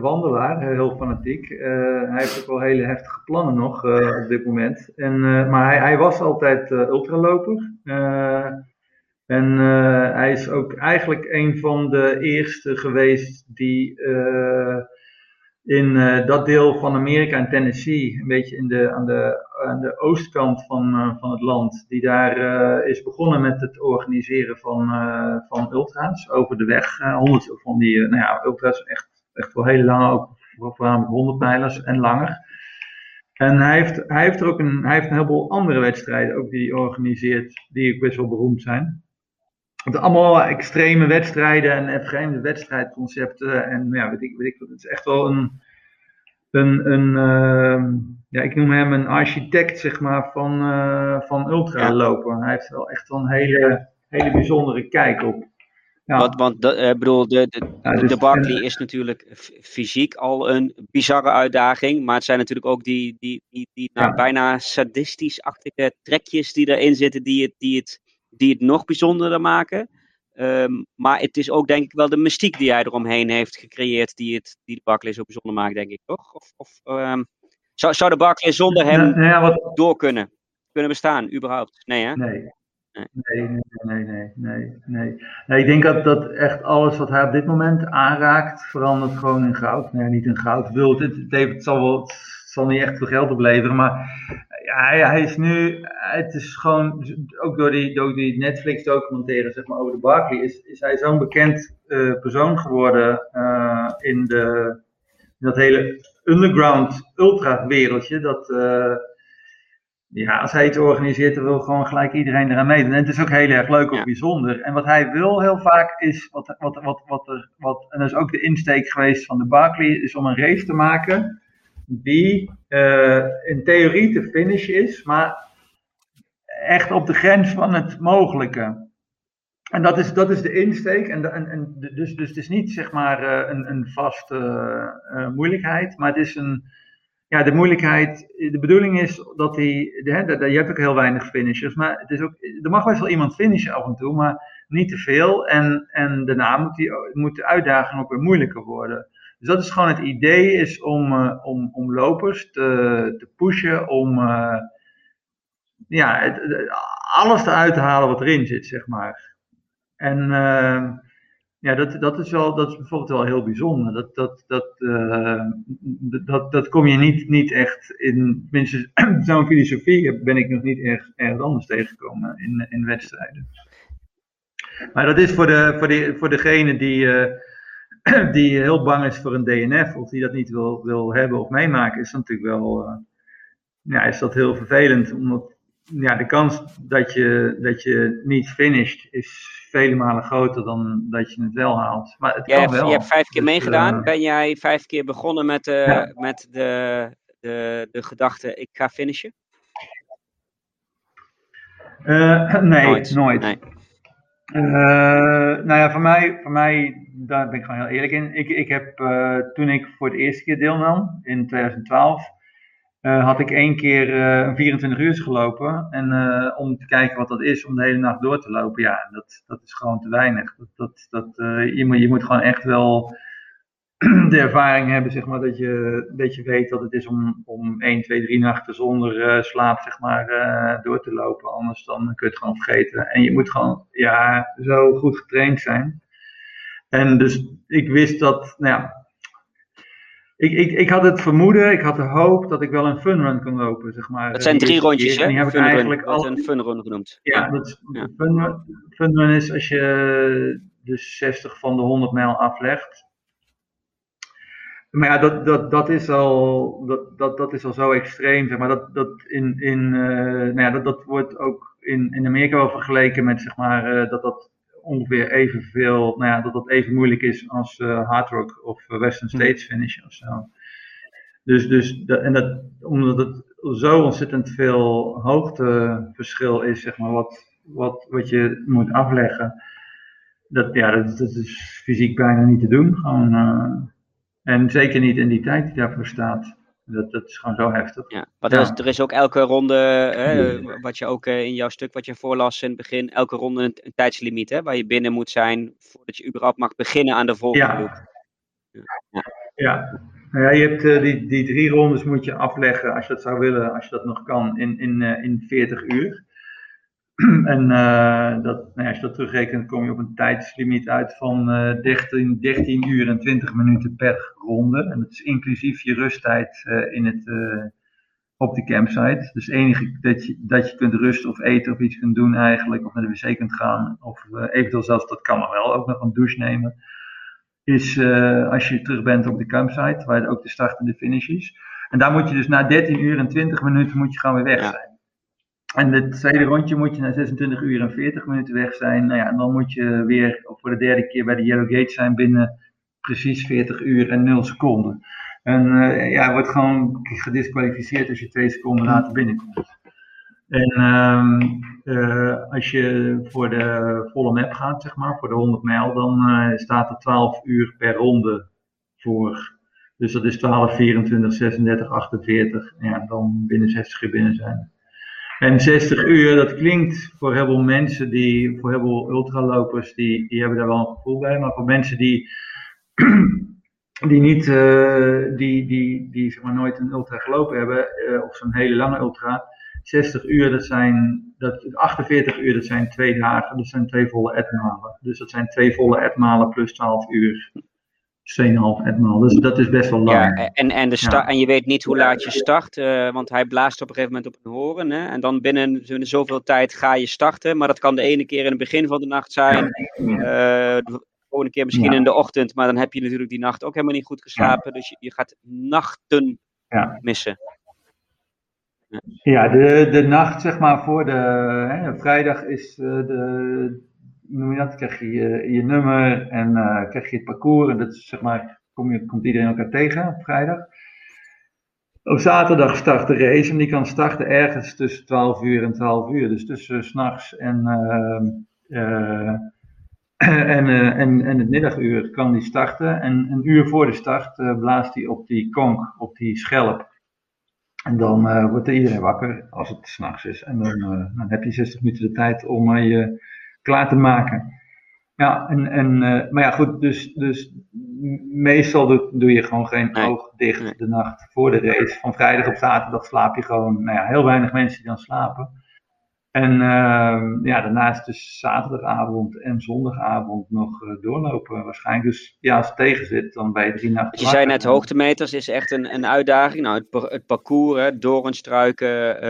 wandelaar, heel fanatiek. hij heeft ook wel hele heftige plannen nog op dit moment. En, maar hij, hij was altijd ultraloper. En uh, hij is ook eigenlijk een van de eerste geweest die uh, in uh, dat deel van Amerika, in Tennessee, een beetje in de, aan, de, aan de oostkant van, van het land, die daar is begonnen met het organiseren van, van ultra's over de weg. honderd van die, nou ja, ultra's echt, echt wel heel lang, ook voornamelijk 100 mijlers en langer. En hij heeft, hij heeft er ook een, hij heeft een heleboel andere wedstrijden ook die organiseert, die ook best wel beroemd zijn. Het allemaal extreme wedstrijden en vreemde wedstrijdconcepten. En ja, weet ik, weet ik, het is echt wel een, een, een uh, ja, ik noem hem een architect, zeg maar, van, uh, van ultralopen. Hij heeft wel echt wel een hele, hele bijzondere kijk op. Ja. Want, want de, uh, bedoel, de, de, ja, dus, de Barkley is natuurlijk fysiek al een bizarre uitdaging. Maar het zijn natuurlijk ook die, die, die, die nou, bijna sadistisch-achtige trekjes die erin zitten, die het, die het die het nog bijzonderder maken. Ehm, maar het is ook denk ik wel de mystiek die hij eromheen heeft gecreëerd die, het, die de Barclay zo bijzonder maakt, denk ik, toch? Of, of um, zou, zou de Barclay zonder hem nou ja, wat... door kunnen, kunnen bestaan, überhaupt? Nee, hè? Nee. Nee, nee, nee, nee, nee, nee. nee ik denk dat, dat echt alles wat hij op dit moment aanraakt, verandert gewoon in goud. Nee, niet in goud. Wilt het, het, zal wel, het zal niet echt veel geld opleveren, maar hij, hij, is nu, het is gewoon, ook door die, door die Netflix documentaire zeg maar, over de Barkley, is, is hij zo'n bekend uh, persoon geworden uh, in, de, in dat hele underground ultra wereldje, dat uh, ja, als hij iets organiseert, dan wil gewoon gelijk iedereen eraan meedoen. En het is ook heel erg leuk of bijzonder. En wat hij wil heel vaak is, wat, wat, wat, wat, er, wat, en dat is ook de insteek geweest van de Barkley, is om een race te maken die uh, in theorie te finish is, maar echt op de grens van het mogelijke. En dat is, dat is de insteek. En, en, en dus, dus het is niet zeg maar uh, een, een vaste uh, moeilijkheid, maar het is een. Ja, de moeilijkheid. De bedoeling is dat hij. De, je hebt ook heel weinig finishers, maar het is ook, er mag best wel iemand finishen af en toe, maar niet te veel. En, en daarna moet, die, moet de uitdaging ook weer moeilijker worden. Dus dat is gewoon het idee, is om, uh, om, om lopers te, te pushen, om uh, ja, het, alles eruit te halen wat erin zit, zeg maar. En uh, ja, dat, dat, is wel, dat is bijvoorbeeld wel heel bijzonder. Dat, dat, dat, dat, dat kom je niet, niet echt in, tenminste, *clears throat* zo'n filosofie ben ik nog niet erg, erg anders tegengekomen in, in wedstrijden. Maar dat is voor, de, voor, de, voor degene die *clears throat* die heel bang is voor een DNF of die dat niet wil, wil hebben of meemaken, is natuurlijk wel uh, ja, is dat heel vervelend. Omdat ja, de kans dat je, dat je niet finisht is vele malen groter dan dat je het wel haalt. Maar het jij kan wel. Je hebt vijf keer dus, meegedaan. Uh, ben jij vijf keer begonnen met, uh, ja. met de, de, de gedachte, ik ga finishen? *clears throat* nee, nooit. nooit. Nee. Nou ja, voor mij, voor mij, daar ben ik gewoon heel eerlijk in. Ik, ik heb toen ik voor het eerste keer deelnam, in 2012, uh, had ik één keer een 24 uur gelopen. En om te kijken wat dat is om de hele nacht door te lopen, ja, dat, dat is gewoon te weinig. Dat, dat, dat, je, moet, je moet gewoon echt wel *clears throat* de ervaring hebben, zeg maar, dat je, dat je weet wat het is om, om 1, 2, 3 nachten zonder slaap, zeg maar, door te lopen. Anders dan kun je het gewoon vergeten. En je moet gewoon, ja, zo goed getraind zijn. En dus ik wist dat, nou ja, ik, ik, ik had het vermoeden, ik had de hoop dat ik wel een funrun kon lopen, zeg maar. Het zijn drie rondjes, hè? Die heb ik eigenlijk al... een funrun genoemd. Ja, dat ja. Funrun, funrun is als je de 60 van de 100 mijl aflegt. Maar ja, dat, dat, dat, is, al, dat, dat, dat is al zo extreem, zeg maar. Dat, dat, in, in, uh, nou ja, dat, dat wordt ook in, in Amerika wel vergeleken met, zeg maar, uh, dat dat ongeveer evenveel, nou ja, dat dat even moeilijk is als uh, hard rock of eh, Western hm. States finish of zo. Dus, dus en dat, omdat het zo ontzettend veel hoogteverschil is, zeg maar, wat, wat, wat je moet afleggen. Dat, ja, dat, dat is fysiek bijna niet te doen. Gewoon, en zeker niet in die tijd die daarvoor staat. Dat, dat is gewoon zo heftig. Ja, want er, is, er is ook elke ronde, hè, wat je ook in jouw stuk wat je voorlas in het begin, elke ronde een, tijdslimiet hè, waar je binnen moet zijn voordat je überhaupt mag beginnen aan de volgende ja. loop. Ja. ja. Nou ja, je hebt uh, die, die drie rondes moet je afleggen als je dat zou willen, als je dat nog kan, in, in, uh, in 40 uur. *clears throat* en uh, dat, nou ja, als je dat terugrekent, kom je op een tijdslimiet uit van uh, 13, 13 uur en 20 minuten per ronde. En dat is inclusief je rusttijd uh, in het, op de campsite. Dus het enige dat je, dat je kunt rusten of eten of iets kunt doen eigenlijk, of naar de wc kunt gaan, of eventueel zelfs, dat kan nog wel, ook nog een douche nemen, is als je terug bent op de campsite, waar ook de start en de finish is. En daar moet je dus na 13 uur en 20 minuten moet je gewoon weer weg zijn. En het tweede rondje moet je na 26 uur en 40 minuten weg zijn. Nou ja, en dan moet je weer voor de derde keer bij de Yellow Gate zijn binnen precies 40 uur en 0 seconden. En uh, ja, wordt gewoon gedisqualificeerd als je twee seconden later binnenkomt. En um, uh, als je voor de volle map gaat, zeg maar, voor de 100 mijl, dan uh, staat er 12 uur per ronde voor. Dus dat is 12, 24, 36, 48. Ja, dan binnen 60 uur binnen zijn. En 60 uur, dat klinkt voor heel veel mensen die, voor heel veel ultralopers, die, die hebben daar wel een gevoel bij. Maar voor mensen die, *clears throat* die niet, uh, die, die, die zeg maar nooit een ultra gelopen hebben, uh, of zo'n hele lange ultra, 60 uur, dat zijn, dat, 48 uur, dat zijn twee dagen, dat zijn twee volle etmalen. Dus dat zijn twee volle etmalen plus 12 uur. 2,5 etmaal. Dus dat is best wel lang. Ja, en, en, de en je weet niet hoe laat je start, uh, want hij blaast op een gegeven moment op een horen. Hè? En dan binnen, binnen zoveel tijd ga je starten. Maar dat kan de ene keer in het begin van de nacht zijn. Uh, de volgende keer misschien in de ochtend. Maar dan heb je natuurlijk die nacht ook helemaal niet goed geslapen. Dus je, je gaat nachten missen. Ja, de, de nacht zeg maar voor de hè, vrijdag is uh, de, noem je dat, krijg je je, nummer en uh, krijg je het parcours. En dat is, zeg maar, kom je, komt iedereen elkaar tegen op vrijdag. Op zaterdag start de race en die kan starten ergens tussen 12 uur en 12 uur. Dus tussen s s'nachts en, uh, uh, *clears throat* en, en, en het middaguur kan die starten. En een uur voor de start blaast hij op die konk, op die schelp. En dan wordt er iedereen wakker als het s'nachts is. En dan, dan heb je 60 minuten de tijd om je klaar te maken. Ja, en, en, uh, maar ja, goed, dus, dus meestal doe, doe je gewoon geen oog dicht de nacht voor de race. Van vrijdag op zaterdag slaap je gewoon, nou ja, heel weinig mensen die dan slapen. En uh, ja, daarnaast dus zaterdagavond en zondagavond nog uh, doorlopen waarschijnlijk. Dus ja, als het tegen zit, dan bij drie nachten. Je zei net, hoogtemeters is echt een, een uitdaging. Nou, het, het parcours, hè, doornstruiken,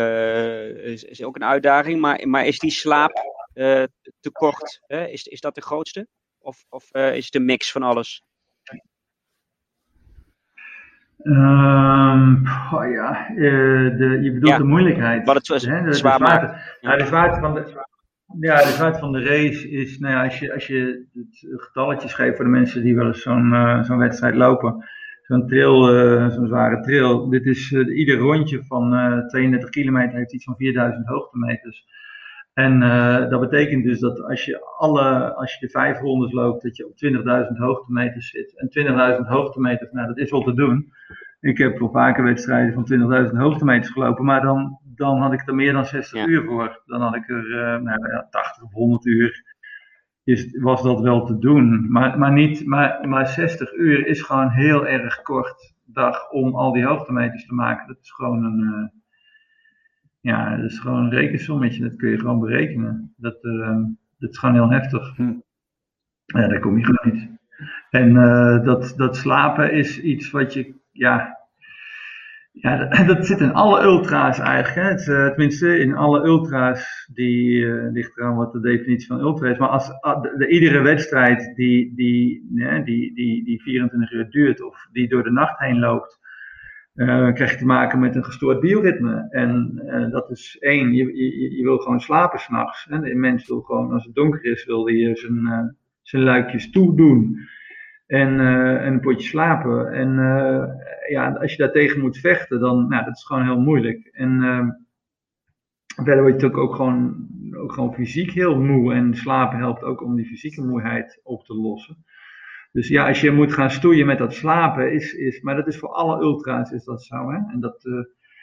is, is ook een uitdaging. Maar, maar is die slaap uh, tekort? Hè? Is, is dat de grootste? Of, of uh, is het een mix van alles? Um, oh ja, uh, de, je bedoelt ja, de moeilijkheid. Wat het hè? De, zwaar maakt. Ja. de zwaarte van de, ja, de zwaarte van de race is, nou ja, als je, als je het getalletje schrijft voor de mensen die wel eens zo'n uh, zo'n wedstrijd lopen, zo'n trail, uh, zo'n zware trail. Dit is uh, ieder rondje van 32 kilometer heeft iets van 4000 hoogtemeters. En dat betekent dus dat als je, alle, als je de vijf rondes loopt, dat je op 20.000 hoogtemeters zit. En 20.000 hoogtemeters, nou dat is wel te doen. Ik heb wel vaker wedstrijden van 20.000 hoogtemeters gelopen, maar dan, dan had ik er meer dan 60 uur voor. Dan had ik er nou, ja, 80 of 100 uur is, was dat wel te doen. Maar, maar, niet, maar, maar 60 uur is gewoon heel erg kort dag om al die hoogtemeters te maken. Dat is gewoon een, uh, ja, dat is gewoon een rekensommetje. Dat kun je gewoon berekenen. Dat, uh, dat is gewoon heel heftig. Hm. Ja, daar kom je gewoon niet. En uh, dat, dat slapen is iets wat je, ja, ja, *laughs* dat zit in alle ultra's eigenlijk. Hè. Het, uh, tenminste, in alle ultra's, die uh, ligt eraan wat de definitie van ultra is. Maar als uh, de, iedere wedstrijd die, die, die, die, die 24 uur duurt of die door de nacht heen loopt, krijg je te maken met een gestoord bioritme. En dat is één, je, je, je wil gewoon slapen s'nachts. De mens wil gewoon, als het donker is, wil hij zijn, zijn luikjes toedoen en, een potje slapen. En ja, als je daartegen moet vechten, dan nou, dat is gewoon heel moeilijk. En verder word je natuurlijk ook gewoon, ook gewoon fysiek heel moe. En slapen helpt ook om die fysieke moeheid op te lossen. Dus ja, als je moet gaan stoeien met dat slapen, is, is, maar dat is voor alle ultra's is dat zo. Hè? En dat,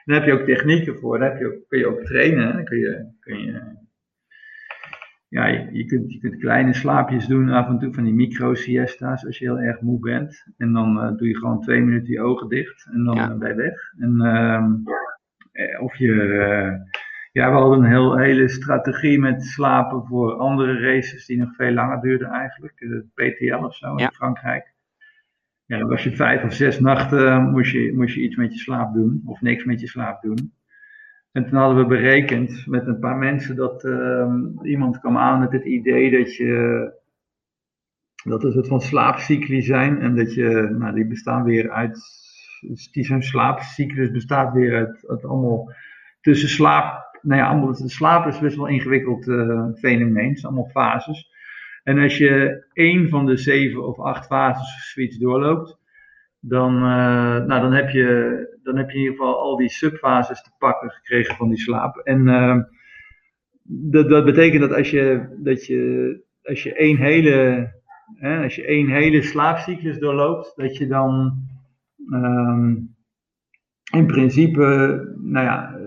daar heb je ook technieken voor, daar heb je ook, kun je ook trainen. Dan kun je, kun je ja, je, kunt, je kunt kleine slaapjes doen af en toe van die micro-siesta's als je heel erg moe bent. En dan uh, doe je gewoon twee minuten je ogen dicht en dan ja. ben je weg. En, uh, of je, ja, we hadden een heel, hele strategie met slapen voor andere races die nog veel langer duurden eigenlijk. De PTL of zo in Frankrijk. Ja, dan was je vijf of zes nachten, moest je, moest je iets met je slaap doen. Of niks met je slaap doen. En toen hadden we berekend met een paar mensen dat uh, iemand kwam aan met het idee dat je dat een soort van slaapcycli zijn en dat je, nou die bestaan weer uit, die zo'n slaapcyclus bestaat weer uit, uit allemaal tussen slaap, nou ja, allemaal, slaap is best wel een ingewikkeld uh, fenomeen, allemaal fases. En als je één van de zeven of acht fases zoiets doorloopt, dan, uh, nou, dan, heb je, dan heb je in ieder geval al die subfases te pakken gekregen van die slaap. En uh, dat, dat betekent dat als je, dat je, als je één hele, als je één hele slaapcyclus doorloopt, dat je dan um, in principe, nou ja,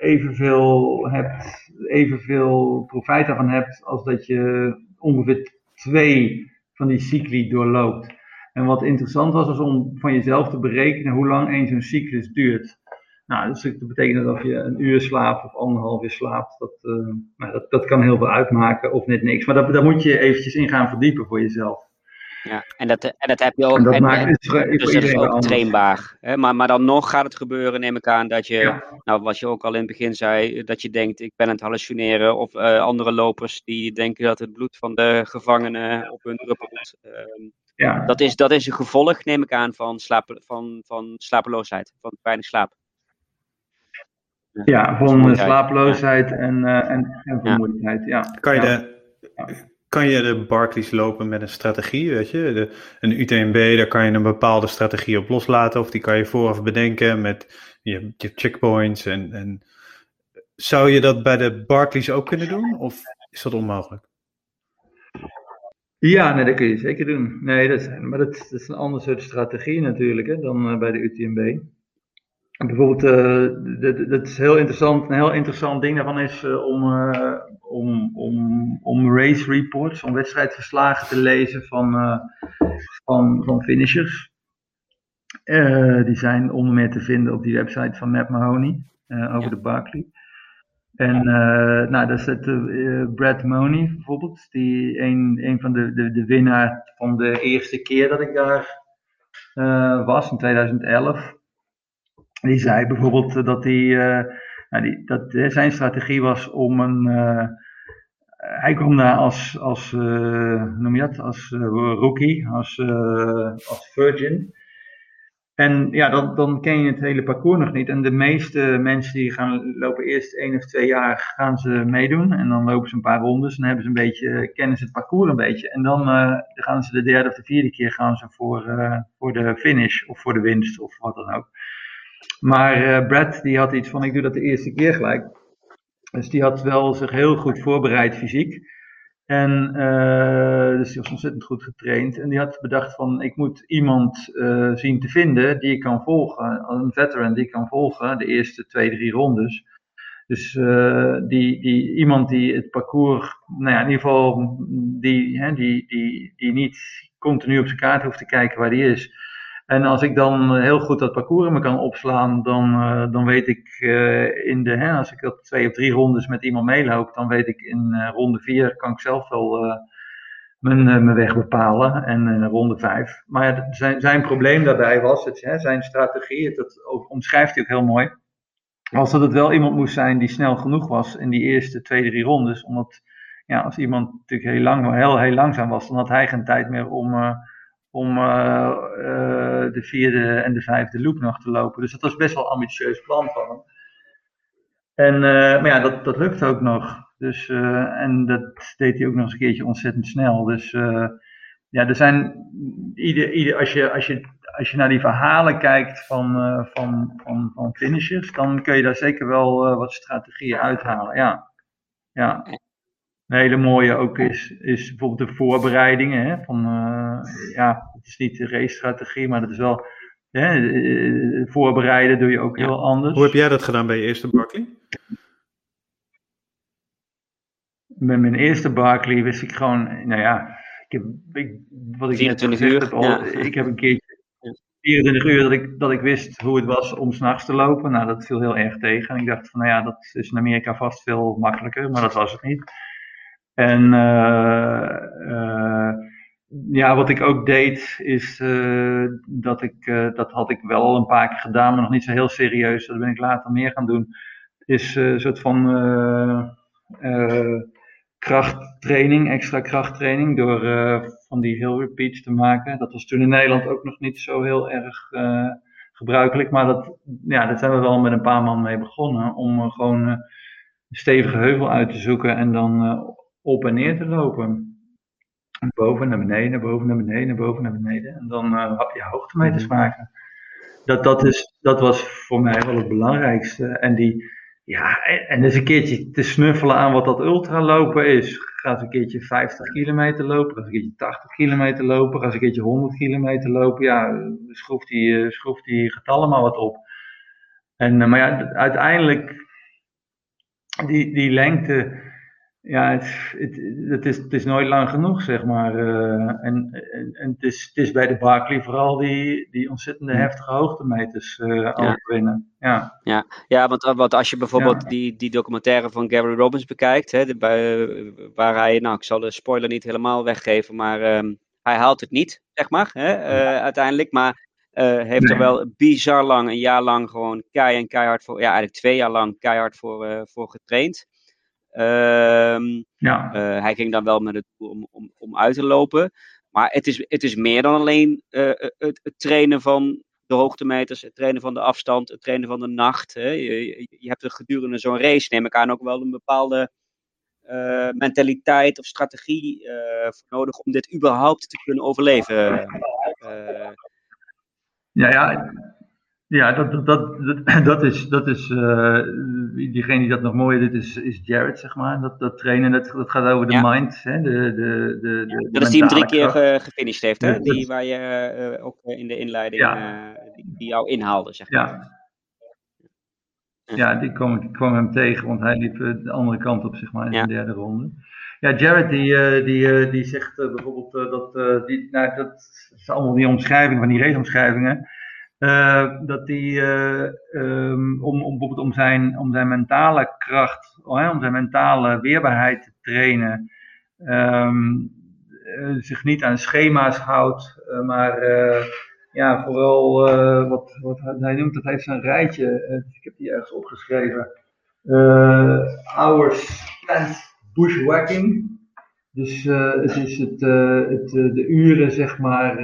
evenveel hebt, evenveel profijt daarvan hebt als dat je ongeveer twee van die cycli doorloopt. En wat interessant was, was om van jezelf te berekenen hoe lang een zo'n cyclus duurt. Nou, dus dat betekent dat je een uur slaapt of anderhalf uur slaapt, dat, uh, nou, dat, dat kan heel veel uitmaken of net niks. Maar dat, daar moet je eventjes in gaan verdiepen voor jezelf. Ja, en dat, en dat heb je ook. En dat en, maakt het dus dat is ook trainbaar. Hè? Maar, maar dan nog gaat het gebeuren, neem ik aan, dat je, nou wat je ook al in het begin zei, dat je denkt, ik ben aan het hallucineren. Of uh, andere lopers die denken dat het bloed van de gevangenen op hun druppelt. Uh, ja. Dat, is, dat is een gevolg, neem ik aan, van, slapen, van, van slapeloosheid, van weinig slaap. Ja, van slapeloosheid en, uh, en, en vermoeidheid. Ja. Kan, je de, kan je de Barclays lopen met een strategie? Weet je? De, een UTMB, daar kan je een bepaalde strategie op loslaten, of die kan je vooraf bedenken met je, je checkpoints. En, en zou je dat bij de Barclays ook kunnen doen, of is dat onmogelijk? Ja, nee, dat kun je zeker doen. Nee, dat is, maar dat, is een ander soort strategie natuurlijk hè, dan uh, bij de UTMB. Bijvoorbeeld, uh, dat, is heel interessant. Een heel interessant ding daarvan is uh, om, om, om, om race reports, om wedstrijdverslagen te lezen van, van, van finishers. die zijn onder meer te vinden op die website van Matt Mahoney over de Barclay. En nou, daar zit Brad Money bijvoorbeeld, die een, een van de, de, de winnaar van de eerste keer dat ik daar was, in 2011. Die zei bijvoorbeeld dat, hij, nou die, dat zijn strategie was om een. hij kwam daar als, als noem je dat, als rookie, als, als virgin. En ja, dan, dan ken je het hele parcours nog niet. En de meeste mensen die gaan lopen eerst één of twee jaar gaan ze meedoen. En dan lopen ze een paar rondes en hebben ze een beetje, kennen het parcours een beetje. En dan gaan ze de derde of de vierde keer gaan ze voor, voor de finish of voor de winst of wat dan ook. Maar uh, Brad die had iets van ik doe dat de eerste keer gelijk. Dus die had wel zich heel goed voorbereid fysiek. En uh, dus die was ontzettend goed getraind. En die had bedacht van ik moet iemand uh, zien te vinden die ik kan volgen. Een veteran die ik kan volgen, de eerste twee, drie rondes. Dus die, die, iemand die het parcours, nou ja, in ieder geval die, hè, die, die, die niet continu op zijn kaart hoeft te kijken waar die is. En als ik dan heel goed dat parcours in me kan opslaan, dan, uh, dan weet ik uh, in de, hè, als ik dat twee of drie rondes met iemand meeloop, dan weet ik in uh, ronde vier kan ik zelf wel mijn, mijn weg bepalen en ronde vijf. Maar zijn, zijn probleem daarbij was, het, hè, zijn strategie, dat omschrijft hij ook heel mooi, was dat het wel iemand moest zijn die snel genoeg was in die eerste twee, drie rondes. Omdat ja, als iemand natuurlijk heel, lang, heel, heel langzaam was, dan had hij geen tijd meer om om uh, uh, de vierde en de vijfde loop nog te lopen. Dus dat was best wel een ambitieus plan van hem. En, uh, maar ja, dat, dat lukt ook nog. Dus, en dat deed hij ook nog eens een keertje ontzettend snel. Dus ja, er zijn, ieder, ieder, als, je, als, je, als je naar die verhalen kijkt van, van, van, van finishers, dan kun je daar zeker wel wat strategieën uithalen. Ja. ja. Een hele mooie ook is, is bijvoorbeeld de voorbereidingen. Hè, van, uh, ja, het is niet de race-strategie, maar dat is wel. Hè, voorbereiden doe je ook ja. heel anders. Hoe heb jij dat gedaan bij je eerste Barkley? Met mijn eerste Barkley wist ik gewoon, nou ja, ik heb, ik, wat ik 24 uur. Heb, al, ja. Ik heb een keertje 24 uur dat ik, dat ik wist hoe het was om s'nachts te lopen. Nou, dat viel heel erg tegen. En ik dacht van, nou ja, dat is in Amerika vast veel makkelijker, maar dat was het niet. En uh, uh, ja, wat ik ook deed, is uh, dat ik, dat had ik wel al een paar keer gedaan, maar nog niet zo heel serieus. Dat ben ik later meer gaan doen. Is een soort van krachttraining, extra krachttraining, door van die heel repeats te maken. Dat was toen in Nederland ook nog niet zo heel erg gebruikelijk, maar dat, ja, daar zijn we wel met een paar man mee begonnen. Om gewoon een stevige heuvel uit te zoeken en dan op en neer te lopen. Boven naar beneden, boven naar beneden, boven naar beneden. En dan uh, ja, hoogtemeters mhm. maken. Dat, dat, is, dat was voor mij wel het belangrijkste. En, die, ja, en eens een keertje te snuffelen aan wat dat ultralopen is. Ga eens een keertje 50 kilometer lopen, ga eens een keertje 80 kilometer lopen, ga eens een keertje 100 kilometer lopen. Ja, schroef die, schroef die getallen maar wat op. En, maar ja, uiteindelijk, die, die lengte ja, het, het, het, is, het is nooit lang genoeg, zeg maar. Uh, en en, en het, is, het is bij de Barkley vooral die, die ontzettende heftige hoogtemeters uh, overwinnen. Ja, ja. ja want, want als je bijvoorbeeld ja. die, die documentaire van Gary Robbins bekijkt, hè, de, waar hij, nou ik zal de spoiler niet helemaal weggeven, maar um, hij haalt het niet, zeg maar, hè, uh, uiteindelijk. Maar heeft nee. er wel bizar lang, een jaar lang gewoon kei en keihard voor, ja eigenlijk twee jaar lang keihard voor, voor getraind. Um, ja. uh, hij ging dan wel met het doel om, om, om uit te lopen. Maar het is, het is meer dan alleen uh, het, het, trainen van de hoogtemeters, het trainen van de afstand, het trainen van de nacht. Hè. Je, je hebt er gedurende zo'n race, neem ik aan, ook wel een bepaalde uh, mentaliteit of strategie voor nodig om dit überhaupt te kunnen overleven. ja, ja, ja, dat, dat, dat, dat *clears throat* is, dat is uh, diegene die dat nog mooier doet, is, is Jared, zeg maar. Dat, dat trainen, dat, dat gaat over de ja. mind. Hè? De, de, de, de, dat is die hem drie keer ge, gefinished heeft, hè? Die waar je uh, ook in de inleiding, ja. uh, die, die, jou inhaalde, zeg maar. Ja, ja die kwam, ik kwam hem tegen, want hij liep de andere kant op, zeg maar, in ja. de derde ronde. Ja, Jared die, die, die zegt bijvoorbeeld dat, die, nou, dat is allemaal die omschrijvingen van die raceomschrijvingen. Uh, dat hij, uh, um, om, om, bijvoorbeeld om zijn, om zijn mentale kracht, oh, om zijn mentale weerbaarheid te trainen, um, uh, zich niet aan schema's houdt, maar ja, vooral wat, wat hij noemt, dat heeft zijn rijtje, ik heb die ergens opgeschreven, hours spent bushwhacking. Dus het is het, het, de uren, zeg maar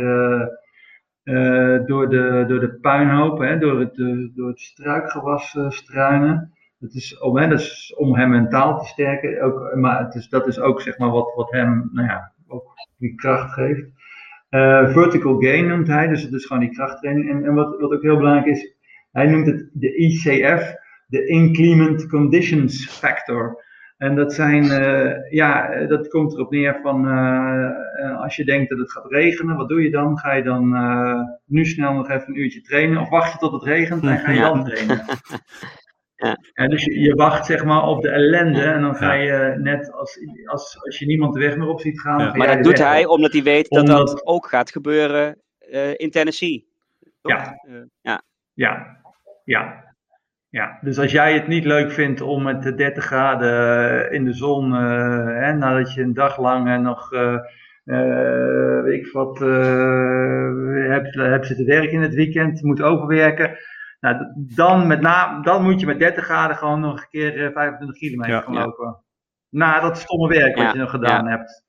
door, de, door de puinhoop, hè, door, het, door het struikgewas struinen. Dat is, om, hè, dat is om hem mentaal te sterken, ook, maar het is, dat is ook zeg maar, wat, wat hem nou ja, ook die kracht geeft. vertical gain noemt hij, dus het is gewoon die krachttraining. En, en wat, wat ook heel belangrijk is, hij noemt het de ICF, de Inclement Conditions Factor. En dat zijn, uh, ja, dat komt erop neer van uh, als je denkt dat het gaat regenen, wat doe je dan? Ga je dan uh, nu snel nog even een uurtje trainen of wacht je tot het regent en ga je dan trainen? *laughs* Ja. ja. dus je, je, wacht zeg maar op de ellende en dan ga je net als, als, als je niemand de weg meer op ziet gaan. Ja. Maar dat doet hij omdat hij weet dat dat ook gaat gebeuren in Tennessee. Ja. ja. ja, ja. Ja, dus als jij het niet leuk vindt om met 30 graden in de zon, uh, hè, nadat je een dag lang nog, uh, uh, weet ik wat, hebt, hebt zitten werken in het weekend, moet overwerken. Nou, dan, met na, dan moet je met 30 graden gewoon nog een keer 25 kilometer ja, gaan lopen. Na dat stomme werk wat je nog gedaan hebt.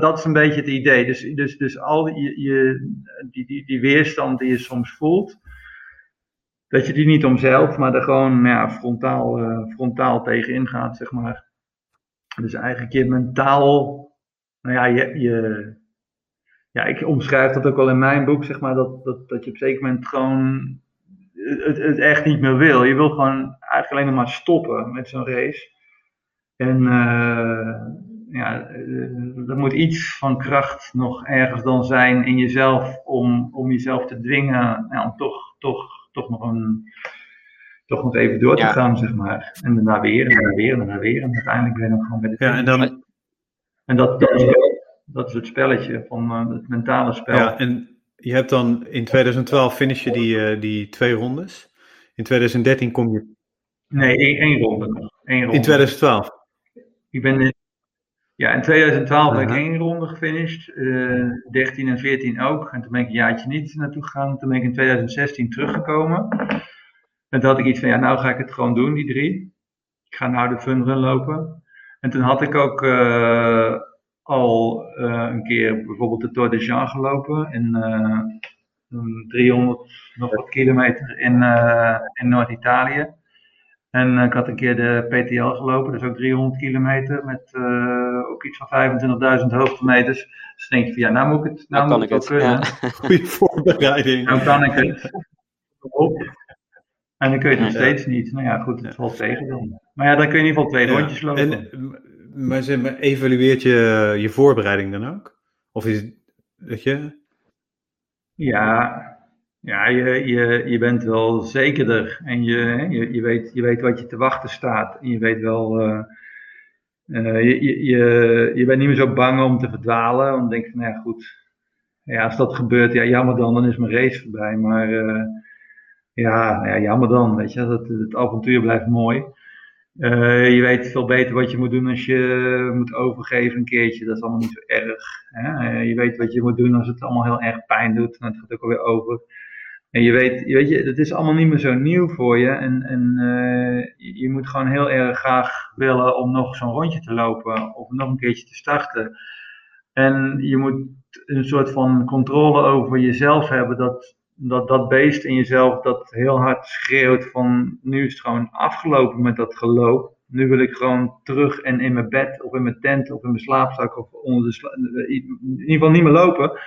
Dat, is een beetje het idee. Dus, dus, dus al die, je, die, die, die weerstand die je soms voelt, dat je die niet omzeilt, maar er gewoon ja, frontaal, uh, frontaal tegenin gaat, zeg maar. Dus eigenlijk je mentaal, nou ja, je, je, ja, ik omschrijf dat ook wel in mijn boek, zeg maar, dat, dat, dat je op een zeker moment gewoon het, het echt niet meer wil. Je wil gewoon eigenlijk alleen maar stoppen met zo'n race. En uh, ja, er moet iets van kracht nog ergens dan zijn in jezelf om, om jezelf te dwingen, nou, om toch, toch toch nog een toch nog even door te gaan, zeg maar. En daarna weer, en daarna weer, en daarna weer. En uiteindelijk ben ik gewoon bij de Ja, en dan... En dat, dat, is, dat is het spelletje, van uh, het mentale spel. Ja, en je hebt dan in 2012 finish je die, uh, die twee rondes. In 2013 kom je... Nee, één, één ronde nog. Één ronde. In 2012? Ik ben ja, in 2012 heb ik één ronde gefinished. Uh, 13 en 14 ook. En toen ben ik een jaartje niet naartoe gegaan. Toen ben ik in 2016 teruggekomen. En toen had ik iets van, ja, nou ga ik het gewoon doen, die drie. Ik ga nou de fun run lopen. En toen had ik ook uh, al uh, een keer bijvoorbeeld de Tour de Jean gelopen. In uh, 300 nog wat kilometer in, in Noord-Italië. En ik had een keer de PTL gelopen, dus ook 300 kilometer met uh, ook iets van 25.000 hoogtemeters. Dus dan denk je van ja, nou moet ik het, nou, nou moet ik het kunnen. Ja. *laughs* Goede voorbereiding. Nou kan ik het. En dan kun je het nog steeds niet. Nou ja, goed, het valt tegen dan. Maar ja, dan kun je in ieder geval twee rondjes lopen. En, maar, zeg maar evalueert je je voorbereiding dan ook? Of is het, dat je... Ja, ja, je, je, je bent wel zekerder en je, je, je, weet, je weet wat je te wachten staat. En je weet wel, uh, uh, je, je, je bent niet meer zo bang om te verdwalen. Want denk je nou ja goed, ja, als dat gebeurt, ja jammer dan, dan is mijn race voorbij. Maar uh, ja, ja, jammer dan, weet je, dat, het avontuur blijft mooi. je weet veel beter wat je moet doen als je moet overgeven een keertje. Dat is allemaal niet zo erg. Hè? je weet wat je moet doen als het allemaal heel erg pijn doet. En het gaat ook alweer over. En je weet, weet je, het is allemaal niet meer zo nieuw voor je. En, en uh, je moet gewoon heel erg graag willen om nog zo'n rondje te lopen of nog een keertje te starten. En je moet een soort van controle over jezelf hebben. Dat dat, dat beest in jezelf dat heel hard schreeuwt van nu is het gewoon afgelopen met dat geloop. Nu wil ik gewoon terug en in mijn bed of in mijn tent of in mijn slaapzak of onder de in ieder geval niet meer lopen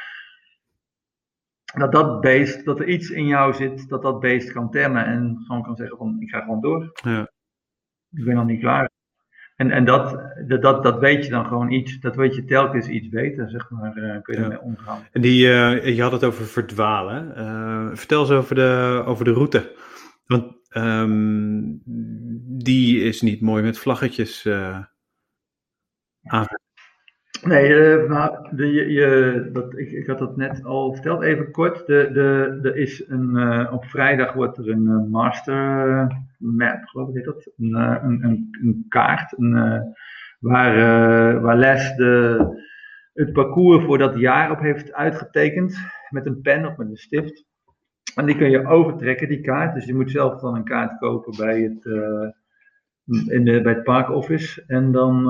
dat dat beest, dat er iets in jou zit, dat dat beest kan temmen en gewoon kan zeggen van ik ga gewoon door. Ja. Ik ben nog niet klaar. En, en dat, dat, dat weet je dan gewoon iets, dat weet je telkens iets beter, zeg maar, uh, kun je ja. ermee omgaan. En die, uh, je had het over verdwalen. Uh, vertel eens over de, over de route. Want um, die is niet mooi met vlaggetjes aan. Nee, uh, maar de, je, dat, ik, ik had dat net al verteld, even kort. De, de, er is een, uh, op vrijdag wordt er een uh, master map, geloof ik heet dat, een, een, een, een kaart een, waar, waar Les de, het parcours voor dat jaar op heeft uitgetekend met een pen of met een stift. En die kun je overtrekken, die kaart. Dus je moet zelf dan een kaart kopen bij het, in de, bij het parkoffice. En dan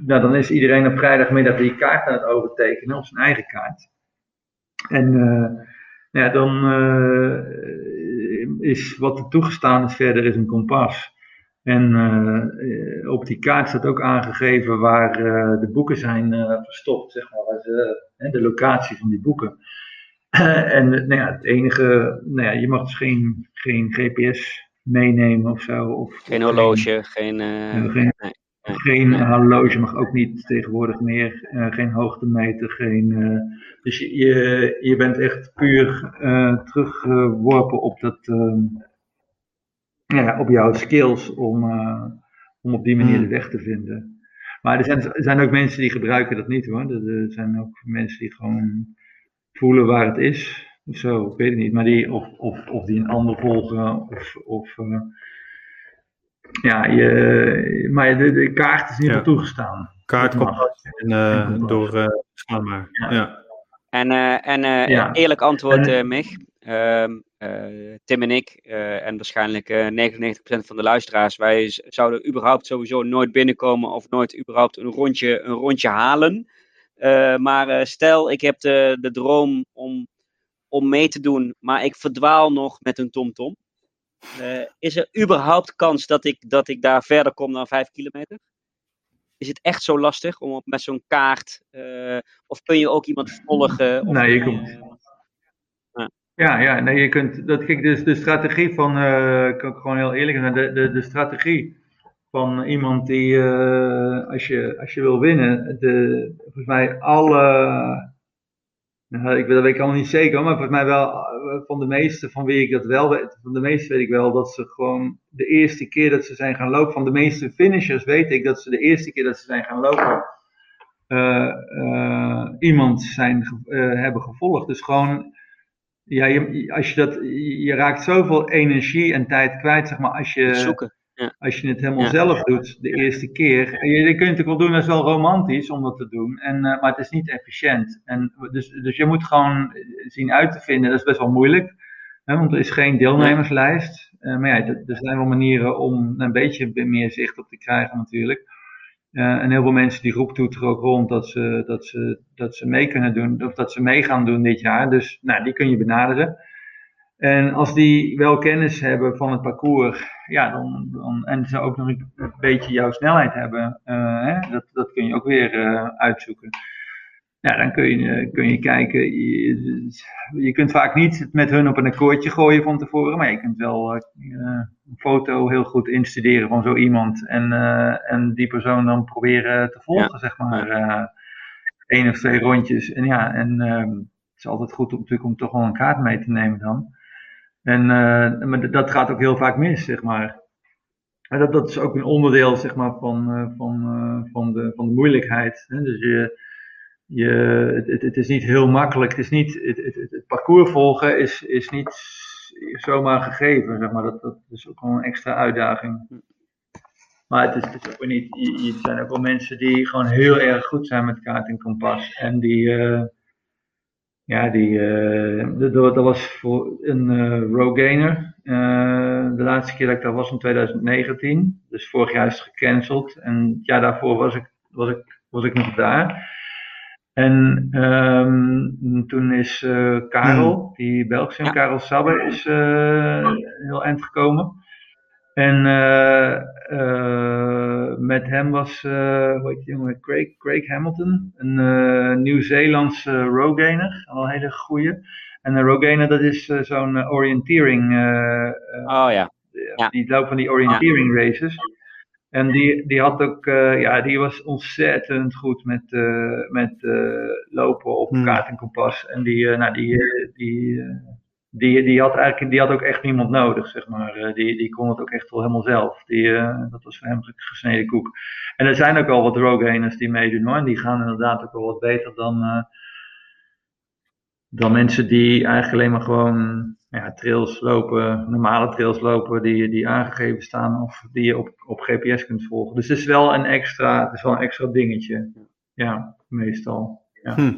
nou, dan is iedereen op vrijdagmiddag die kaart aan het overtekenen, op zijn eigen kaart. En ja, dan is wat er toegestaan is verder is een kompas. En uh, op die kaart staat ook aangegeven waar uh, de boeken zijn uh, verstopt, zeg maar, waar ze, de locatie van die boeken. *clears throat* en nou ja, het enige, nou ja, je mag dus geen, geen GPS meenemen of zo. Of geen horloge, geen. geen, nee. Geen horloge mag ook niet tegenwoordig meer, geen hoogtemeter, geen. dus je, je, je bent echt puur teruggeworpen op dat ehm, ja, op jouw skills om, om op die manier de hmm. weg te vinden. Maar er zijn, er zijn ook mensen die gebruiken dat niet hoor. Er zijn ook mensen die gewoon voelen waar het is. Of zo, ik weet het niet. Maar die, of, of, of die een ander volgen. Of, of ja, je, maar de, de kaart is niet ja. toegestaan. Kaart komt uh, door uh, maar. Ja. ja. En, en ja. eerlijk antwoord, en, Mich. Um, uh, Tim en ik, uh, en waarschijnlijk uh, 99% van de luisteraars, wij zouden überhaupt sowieso nooit binnenkomen of nooit überhaupt een rondje, een rondje halen. Uh, maar stel, ik heb de, de droom om, om mee te doen, maar ik verdwaal nog met een TomTom. -tom. Is er überhaupt kans dat ik, dat ik daar verder kom dan 5 kilometer? Is het echt zo lastig om met zo'n kaart, of kun je ook iemand volgen? Of, nee, je komt ja, ja, nee, je kunt, dat, kijk, dus de strategie van, uh, kan ik gewoon heel eerlijk zijn, de, de, de strategie van iemand die, uh, als, je, als je wil winnen, de, volgens mij alle, nou, ik, dat weet ik allemaal niet zeker, maar volgens mij wel eh, van de meeste van wie ik dat wel weet, van de meeste weet ik wel dat ze gewoon de eerste keer dat ze zijn gaan lopen, van de meeste finishers weet ik dat ze de eerste keer dat ze zijn gaan lopen, uh, uh, iemand zijn, hebben gevolgd. Dus gewoon ja, je, als je, dat, je raakt zoveel energie en tijd kwijt, zeg maar, als je. Als je het helemaal zelf doet, de eerste keer. En je, je kunt het wel doen, dat is wel romantisch om dat te doen, en, uh, maar het is niet efficiënt. En, dus, dus je moet gewoon zien uit te vinden, dat is best wel moeilijk, hè, want er is geen deelnemerslijst. Uh, maar ja, er zijn wel manieren om een beetje meer zicht op te krijgen natuurlijk. Uh, en heel veel mensen die roepen er ook rond dat ze, dat, ze, dat ze mee kunnen doen, of dat ze mee gaan doen dit jaar. Dus nou, die kun je benaderen. En als die wel kennis hebben van het parcours, ja, dan, dan, en ze ook nog een beetje jouw snelheid hebben, uh, hè, dat, dat kun je ook weer uh, uitzoeken ja, dan kun je, kun je kijken. Je, je, kunt vaak niet met hun op een akkoordje gooien van tevoren, maar je kunt wel uh, een foto heel goed instuderen van zo iemand en, en die persoon dan proberen te volgen, zeg maar. Één of twee rondjes. En ja, en ehm, het is altijd goed om, natuurlijk om toch wel een kaart mee te nemen dan. En maar dat gaat ook heel vaak mis, zeg maar. En dat, dat is ook een onderdeel, zeg maar, van, van, van, de, van de moeilijkheid. Dus je je, het, het, is niet heel makkelijk. Het, is niet, het, het, het, parcours volgen is, is niet zomaar gegeven. Zeg maar. dat, dat is ook wel een extra uitdaging. Maar het is, het is ook niet. Er zijn ook wel mensen die gewoon heel erg goed zijn met kaart en kompas. En die. Ja, die. Uh, dat was voor een uh, Rogainer. de laatste keer dat ik daar was in 2019. Dus vorig jaar is het gecanceld. En het jaar daarvoor was ik, was ik, was ik nog daar. En um, toen is uh, Karel, hmm. die Belgische ja. Karel Sabbe, is uh, heel eind gekomen. En uh, met hem was, hoe heet die jongen, Craig, Craig Hamilton, een Nieuw-Zeelandse rogainer, al een hele goeie. En een rogainer, dat is zo'n orienteering. oh ja. Die loopt van die orienteering races. En die, die had ook, uh, ja, die was ontzettend goed met, uh, met uh, lopen op hmm. kaart en kompas. En die, nou, die, die, die, die, had eigenlijk, die had ook echt niemand nodig, zeg maar. die, die kon het ook echt wel helemaal zelf. Die, dat was voor hem gesneden koek. En er zijn ook wel wat roguehaners die meedoen hoor. En die gaan inderdaad ook wel wat beter dan, dan mensen die eigenlijk alleen maar gewoon ja, trails lopen, normale trails lopen die, die aangegeven staan of die je op, op GPS kunt volgen. Dus het is wel een extra, het is wel een extra dingetje. Ja, meestal. Ja. Hm.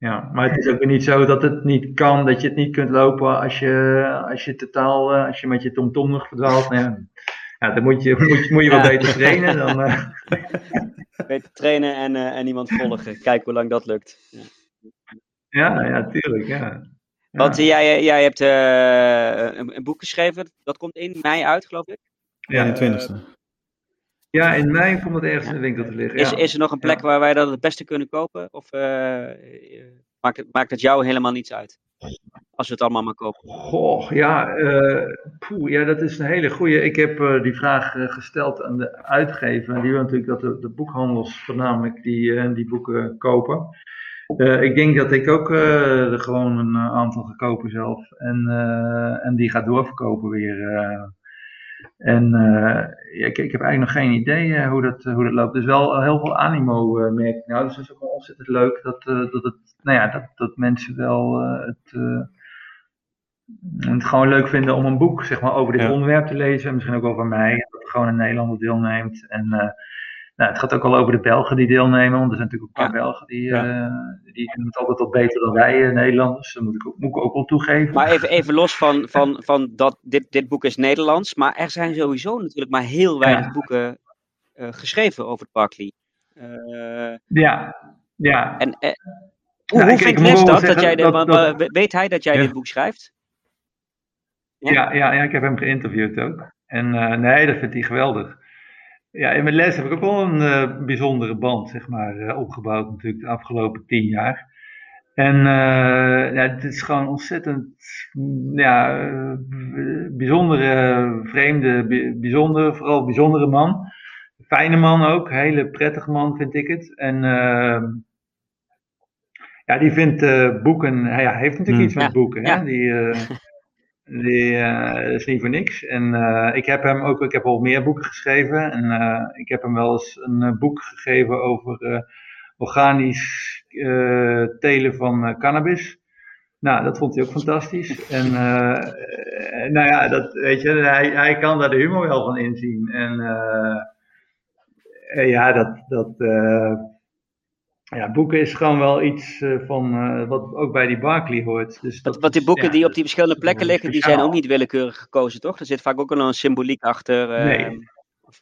Ja, maar het is ook niet zo dat het niet kan, dat je het niet kunt lopen als je, als je totaal, eh, als je met je tomtom nog verdwaalt. Nee, ja, dan moet je, moet, je, moet je wel beter trainen. Dan, uh... *laughs* Beter trainen en, uh, en iemand volgen. Kijk hoe lang dat lukt. Ja, ja, ja tuurlijk. Ja. Want jij, jij hebt uh, een, een, boek geschreven, dat komt in mei uit, geloof ik? Ja, de 20e. Ja, in mei komt het ergens in de winkel te liggen. Is, is er nog een plek waar wij dat het beste kunnen kopen? Of maakt, het, maakt het jou helemaal niets uit? Als we het allemaal maar kopen. Goh, ja, uh, poeh, ja dat is een hele goede. Ik heb uh, die vraag gesteld aan de uitgever. En die wil natuurlijk dat de, de boekhandels voornamelijk die, die boeken kopen. ik denk dat ik ook er gewoon een aantal ga kopen zelf. En, en die ga doorverkopen weer. En uh, ik, ik heb eigenlijk nog geen idee uh, hoe, dat, uh, hoe dat loopt. Dus wel heel veel animo merk ik nou. Dus dat is ook wel ontzettend leuk dat, dat, het, nou ja, dat, dat mensen wel het, het gewoon leuk vinden om een boek zeg maar, over dit ja. onderwerp te lezen. Misschien ook over mij, dat gewoon een Nederlander deelneemt. En nou, het gaat ook al over de Belgen die deelnemen, want er zijn natuurlijk ook een paar ja. Belgen die, ja. uh, die doen het altijd wat beter dan wij uh, Nederlanders. Dat moet ik, ook, moet ik ook wel toegeven. Maar even, even los van, van, van dat dit, dit boek is Nederlands, maar er zijn sowieso natuurlijk maar heel weinig ja. boeken uh, geschreven over Barkley. ja, ja. En, hoe, nou, hoe ik, vindt Les dat? dat, jij de, dat, weet hij dat jij dit boek schrijft? Ja? Ja, ja, ik heb hem geïnterviewd ook. En nee, dat vindt hij geweldig. Ja, in mijn les heb ik ook wel een uh, bijzondere band, zeg maar, uh, opgebouwd natuurlijk de afgelopen tien jaar. En uh, ja, het is gewoon ontzettend, ja, bijzondere, vreemde, bijzondere, vooral bijzondere man. Fijne man ook, hele prettige man vind ik het. En ja, die vindt boeken, hij heeft natuurlijk Hmm. iets met Ja, boeken, ja. hè. Die, die uh, is niet voor niks. En uh, ik heb hem ook, ik heb al meer boeken geschreven. En uh, ik heb hem wel eens een boek gegeven over organisch telen van cannabis. Nou, dat vond hij ook fantastisch. En *laughs* nou ja, dat, weet je, hij, hij kan daar de humor wel van inzien. En ja, dat, dat ja, boeken is gewoon wel iets uh, van uh, wat ook bij die Barkley hoort. Dus dat, wat die boeken ja, die op die verschillende plekken liggen, die zijn ook niet willekeurig gekozen, toch? Er zit vaak ook wel een symboliek achter. Uh, nee. Of,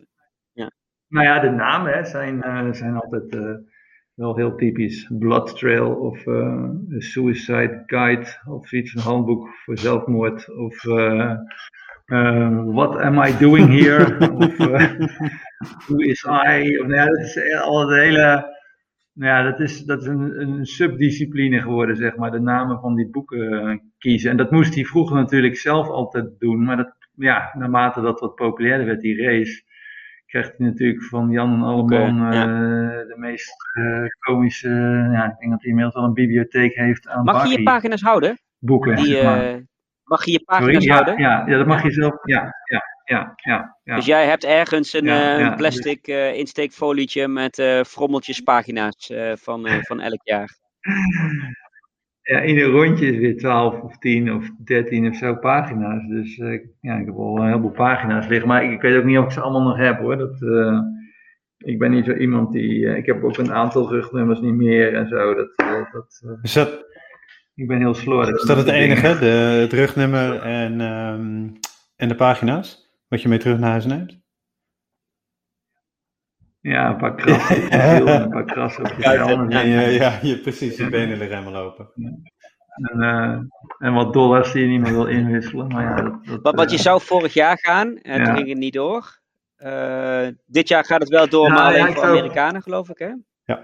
ja. Nou ja, de namen hè, zijn, zijn altijd wel heel typisch. Blood Trail of Suicide Guide of iets, een handboek voor zelfmoord. Of What am I doing here? *laughs* of Who is I? Of, nou ja, dat is al het hele ja, dat is, dat is een, een subdiscipline geworden, zeg maar, de namen van die boeken kiezen. En dat moest hij vroeger natuurlijk zelf altijd doen, maar dat, ja, naarmate dat wat populairder werd, die race, krijgt hij natuurlijk van Jan en Alleman okay, ja. uh, de meest uh, komische, ja, ik denk dat hij inmiddels al een bibliotheek heeft aan Mag je je pagina's houden? Boeken, die, zeg maar. Mag je je pagina's Sorry? houden? Ja, ja, ja, dat mag je zelf, ja, ja. Ja, ja, ja. Dus jij hebt ergens een, Ja, uh, ja, plastic uh, insteekfolietje met uh, frommeltjes pagina's uh, van, uh, van elk jaar. Ja, in een rondje is weer 12 of 10 of 13 of zo pagina's. Dus uh, ja, ik heb al een heleboel pagina's liggen. Maar ik, ik weet ook niet of ik ze allemaal nog heb hoor. Dat, uh, ik ben niet zo iemand die. Uh, ik heb ook een aantal rugnummers niet meer en zo. Dat, uh, dat, uh, Is dat, ik ben heel slordig. is dat het enige? De, het rugnummer en, um, en de pagina's? Wat je mee terug naar huis neemt? Ja, een paar krassen op je ziel en een paar krassen op je helm. Ja, ja, ja, je, precies, je benen er helemaal open. En, uh, en wat dollars die je niet meer wil inwisselen. Maar ja, dat, dat, Wat, wat je uh, zou vorig jaar gaan, en Ja. toen ging het niet door. Eh, dit jaar gaat het wel door, Ja, maar alleen ja, voor zou- Amerikanen, geloof ik, hè? Eh,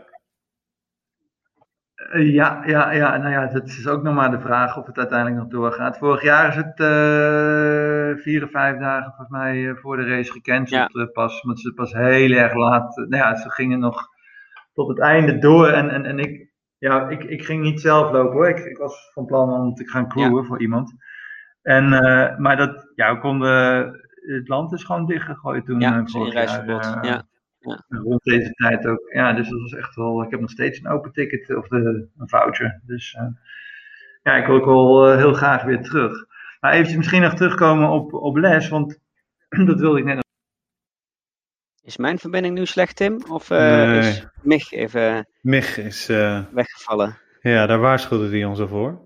Ja, ja, ja, nou ja, het is ook nog maar de vraag of het uiteindelijk nog doorgaat. Vorig jaar is het eh, vier of vijf dagen volgens mij eh, voor de race gecanceld eh, pas. Want ze pas heel erg laat. eh, nou ja, ze gingen nog tot het einde door. En, en, en ik, ja, ik, ik ging niet zelf lopen hoor. Ik, ik was van plan om te gaan crewen voor iemand. En, eh, maar dat, ja, we konden, het land is gewoon dichtgegooid toen. Ja, eh, vorig jaar, reisverbod. Ja. Rond deze tijd ook. Ja, dus dat was echt wel. Ik heb nog steeds een open ticket of de, een voucher. Dus eh, ja, ik wil ook wel eh, heel graag weer terug. Maar eventjes misschien nog terugkomen op, op les, want *clears throat* dat wilde ik net nog. Is mijn verbinding nu slecht, Tim? Of eh, Nee. is Mich even Mich is, eh, weggevallen? ja, daar waarschuwde hij ons al voor.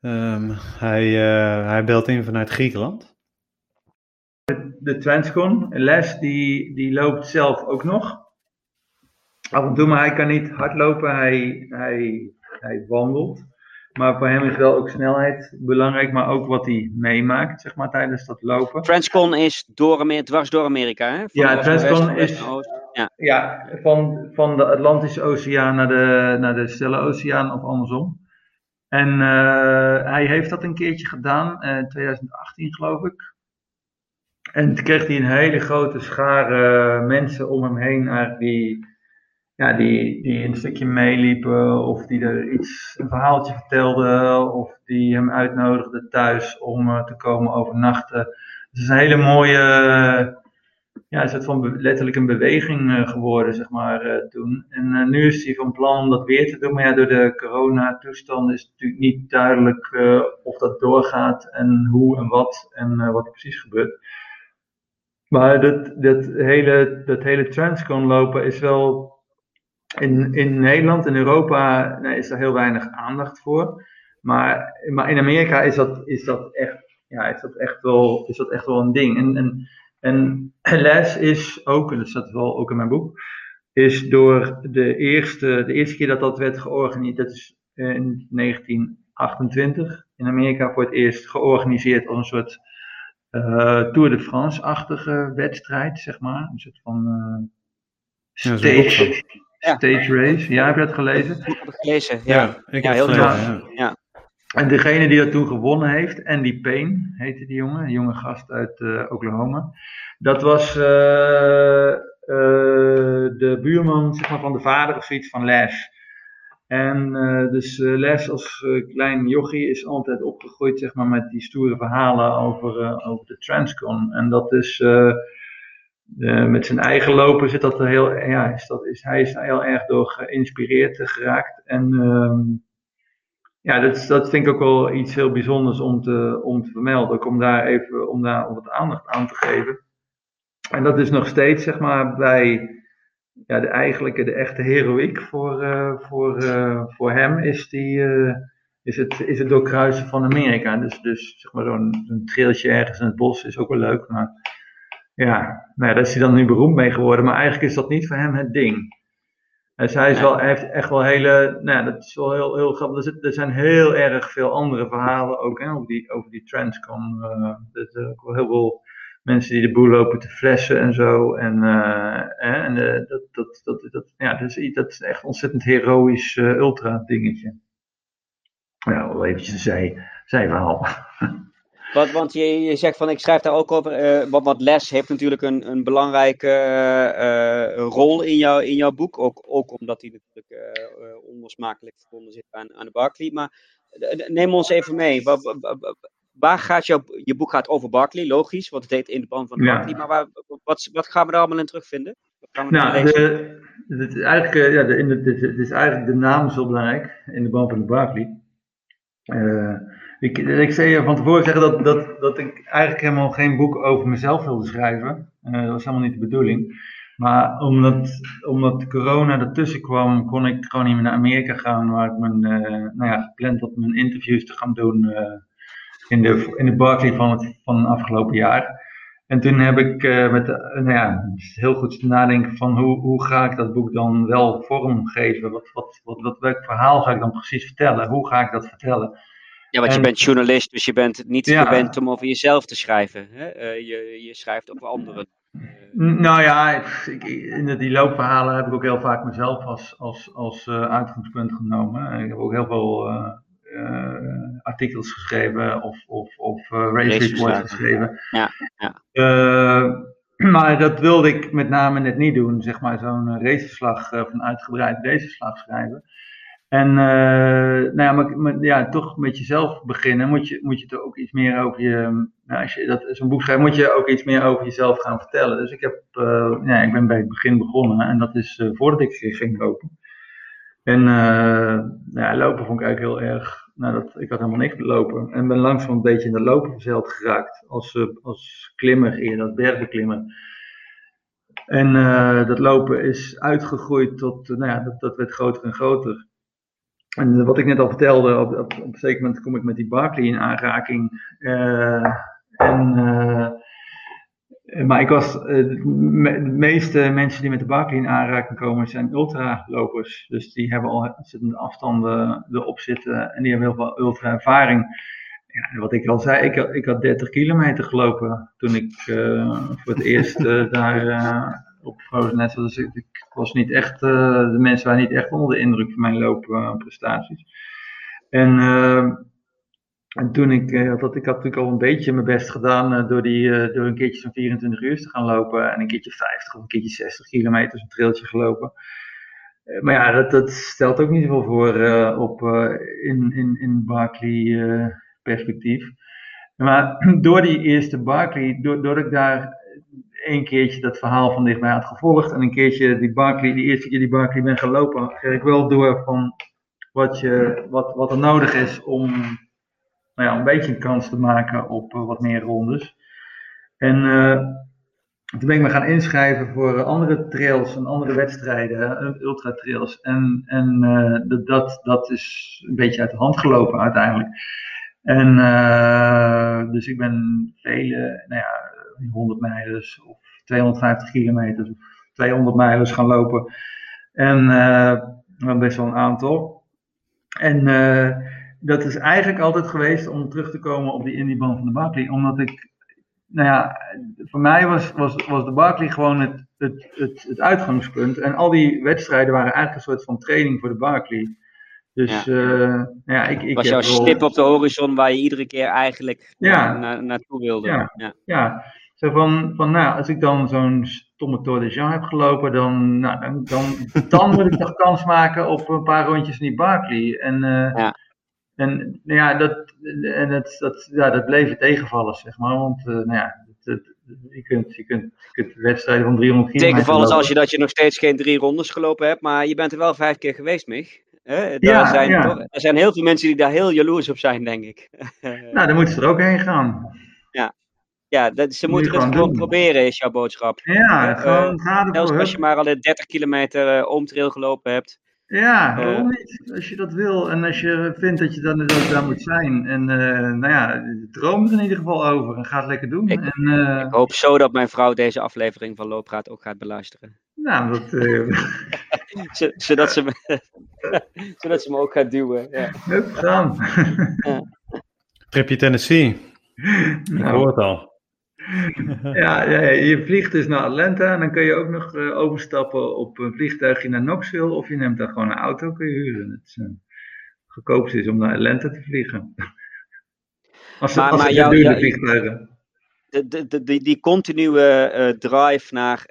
Ehm, hij, eh, hij belt in vanuit Griekenland. De Transcon. Les die, die loopt zelf ook nog. Af en toe, maar hij kan niet hardlopen, hij, hij, hij wandelt. Maar voor hem is wel ook snelheid belangrijk, maar ook wat hij meemaakt, zeg maar, tijdens dat lopen. Transcon is door, dwars door Amerika, hè? Van ja, Transcon is ja. ja. van, van de Atlantische Oceaan naar de, naar de Stille Oceaan of andersom. En uh, hij heeft dat een keertje gedaan, uh, in 2018 geloof ik. En toen kreeg hij een hele grote schare mensen om hem heen, die ja, die, die een stukje meeliepen of die er iets, een verhaaltje vertelden of die hem uitnodigden thuis om uh, te komen overnachten. het is een hele mooie, ja, een soort van letterlijk een beweging uh, geworden, zeg maar, toen. En nu is hij van plan om dat weer te doen, maar ja, door de coronatoestand is het natuurlijk niet duidelijk of dat doorgaat en hoe en wat en wat er precies gebeurt. Maar dat, dat, hele, dat hele transcon lopen is wel in, in Nederland en Europa is er heel weinig aandacht voor. Maar, maar in Amerika is dat, is dat, echt, ja, is dat, echt, wel, is dat echt wel een ding. En, en, en les is ook, en dat staat wel ook in mijn boek, is door de eerste, de eerste keer dat dat werd georganiseerd, dat is in 1928 in Amerika voor het eerst georganiseerd als een soort Tour de France-achtige wedstrijd, zeg maar. Een soort van uh, stage, Stage Race. Ja, heb je dat gelezen? Ik heb het gelezen, ja. ik heb heel gelezen, ja. En degene die dat toen gewonnen heeft, Andy Payne heette die jongen, een jonge gast uit uh, Oklahoma. Dat was uh, uh, de buurman zeg maar, van de vader of zoiets van Les. En dus Les als klein jochie is altijd opgegroeid zeg maar, met die stoere verhalen over, over de Transcon. En dat is uh, met zijn eigen lopen zit dat er heel, ja, is dat, is, hij is heel erg door geïnspireerd geraakt. En uh, ja, dat, dat vind ik ook wel iets heel bijzonders om te, om te vermelden. Ook om daar even om daar wat aandacht aan te geven. En dat is nog steeds, zeg maar, bij ja, de eigenlijke, de echte heroïek voor, uh, voor, uh, voor hem is, die, uh, is, het, is het doorkruisen van Amerika. Dus, dus zeg maar zo'n trailtje ergens in het bos is ook wel leuk. Maar ja, nou ja, daar is hij dan nu beroemd mee geworden, maar eigenlijk is dat niet voor hem het ding. Dus hij, is wel, hij heeft echt wel hele, nou ja, dat is wel heel, heel grappig. Er, er zijn heel erg veel andere verhalen ook hè, over, die, over die Transcom. Er zijn ook wel heel veel mensen die de boel lopen te flessen en zo. En, uh, en uh, dat, dat, dat, dat, ja, dat, is, dat is echt een ontzettend heroïsch ultra dingetje. Ja, wel eventjes een zij, zijverhaal. *laughs* Want, want je, je zegt van, ik schrijf daar ook over, uh, wat, wat les heeft natuurlijk een, een belangrijke rol in, jou, in jouw boek. Ook, ook omdat hij natuurlijk uh, onlosmakelijk verbonden zit aan, aan de Barclay. Maar neem ons even mee. Waar gaat jouw, je boek gaat over Barclay, logisch, want het heet In de Band van de Barclay. Maar waar, wat, wat gaan we er allemaal in terugvinden? nou, de, het, is eigenlijk, ja, de, in de, het is eigenlijk de naam zo belangrijk, In de Band van de Barclay. Ik, ik zei van tevoren zeggen dat, dat, dat ik eigenlijk helemaal geen boek over mezelf wilde schrijven. Uh, dat was helemaal niet de bedoeling. Maar omdat, omdat corona ertussen kwam, kon ik gewoon niet meer naar Amerika gaan, waar ik mijn, uh, nou ja, gepland had mijn interviews te gaan doen in, de, in de Barclay van het van afgelopen jaar. En toen heb ik met, nou ja, heel goed nadenken van hoe, hoe ga ik dat boek dan wel vormgeven? Wat, wat, wat, wat, welk verhaal ga ik dan precies vertellen? Hoe ga ik dat vertellen? Ja, want je bent journalist, dus je bent niet gewend om over jezelf te schrijven. Hè? Uh, je, je schrijft over anderen. Nou ja, ik, in die loopverhalen heb ik ook heel vaak mezelf als, als, als uh, uitgangspunt genomen. Ik heb ook heel veel artikels geschreven of, of, of race reports geschreven. Ja, ja. *clears throat* maar dat wilde ik met name net niet doen, zeg maar zo'n raceverslag, van uitgebreid raceverslag schrijven. En uh, nou ja, maar, maar, ja, toch met jezelf beginnen, moet je, moet je toch ook iets meer over je, nou, als je dat zo'n boek schrijft, moet je ook iets meer over jezelf gaan vertellen. Dus ik heb, uh, ja, ik ben bij het begin begonnen en dat is uh, voordat ik ging lopen. En ja, lopen vond ik eigenlijk heel erg, nou, dat, ik had helemaal niks met lopen. En ben langzaam een beetje in de lopen verzeld geraakt, als, als klimmer eerder, als bergbeklimmer. En dat lopen is uitgegroeid tot, nou ja, dat, dat werd groter en groter. En wat ik net al vertelde, op, op, een zeker moment kom ik met die Barclay in aanraking. En maar ik was, de meeste mensen die met de Barkley in aanraking komen zijn ultralopers. Dus die hebben al ontzettende afstanden erop zitten en die hebben heel veel ultra ervaring. Ja, wat ik al zei, ik, ik had 30 kilometer gelopen toen ik voor het eerst *laughs* daar op Frozen Net. Dus ik, ik, was niet echt, de mensen waren niet echt onder de indruk van mijn loopprestaties. En en toen ik, uh, dat, ik had natuurlijk al een beetje mijn best gedaan uh, door, die, uh, door een keertje zo'n 24 uur te gaan lopen. En een keertje 50 of een keertje 60 kilometer zo'n trailtje gelopen. maar ja, dat, dat stelt ook niet zoveel voor op, in, in, in Barkley perspectief. Maar *clears throat* door die eerste Barkley, doordat ik daar een keertje dat verhaal van dichtbij had gevolgd. En een keertje die Barkley, die eerste keer die Barkley ben gelopen, kreeg ik wel door van wat, je, wat, wat er nodig is om nou ja, een beetje een kans te maken op uh, wat meer rondes. En uh, toen ben ik me gaan inschrijven voor andere trails en andere wedstrijden, ultra trails. En, en uh, dat, dat is een beetje uit de hand gelopen uiteindelijk. En dus ik ben vele, nou ja, 100 mijlers of 250 kilometer of 200 mijlers gaan lopen. En best wel een aantal. En dat is eigenlijk altijd geweest om terug te komen op die Indieband van de Barkley. Omdat ik, nou ja, voor mij was, was, was de Barkley gewoon het, het, het, het uitgangspunt. En al die wedstrijden waren eigenlijk een soort van training voor de Barkley. Dus ja. Uh, nou ja, ik, ik was jouw stip op de horizon waar je iedere keer eigenlijk ja, na, naartoe wilde. Ja, ja. ja. Zo van, van nou, als ik dan zo'n stomme Tour de Jean heb gelopen, dan, nou, dan, dan, dan moet ik toch kans maken op een paar rondjes in die Barkley. En uh, ja. En nou ja, dat, en dat, dat, ja, dat bleef tegenvallen, zeg maar. Want uh, nou ja, je, kunt, je, kunt, je kunt wedstrijden van 300 kilometer Tegenvallen als je dat je nog steeds geen drie rondes gelopen hebt, maar je bent er wel vijf keer geweest, Mich. Hè? Ja, zijn, ja. Toch, er zijn heel veel mensen die daar heel jaloers op zijn, denk ik. *laughs* nou, dan moeten ze er ook heen gaan. Ja, ja dat, ze moeten het gewoon proberen, is jouw boodschap. Ja, uh, gewoon gaan Zelfs als je maar al 30 kilometer uh, omtrail gelopen hebt. Ja, waarom niet? Als je dat wil en als je vindt dat je dan dat daar moet zijn. En uh, nou ja, droom er in ieder geval over en ga het lekker doen. Ik, en, uh, ik hoop zo dat mijn vrouw deze aflevering van Looppraat ook gaat beluisteren. Nou, dat... *laughs* Uh... zodat, ze me, *laughs* zodat ze me ook gaat duwen. Ja. Hup, ja. Tripje Tennessee. Nou. Ik hoor het al. *laughs* ja, ja, je vliegt dus naar Atlanta en dan kun je ook nog uh, overstappen op een vliegtuigje naar Knoxville of je neemt daar gewoon een auto kun je huren. Het is, uh, goedkoopste is om naar Atlanta te vliegen. *laughs* als maar, als maar jou, duurde vliegtuigen. De, de, de, die, die continue uh, drive naar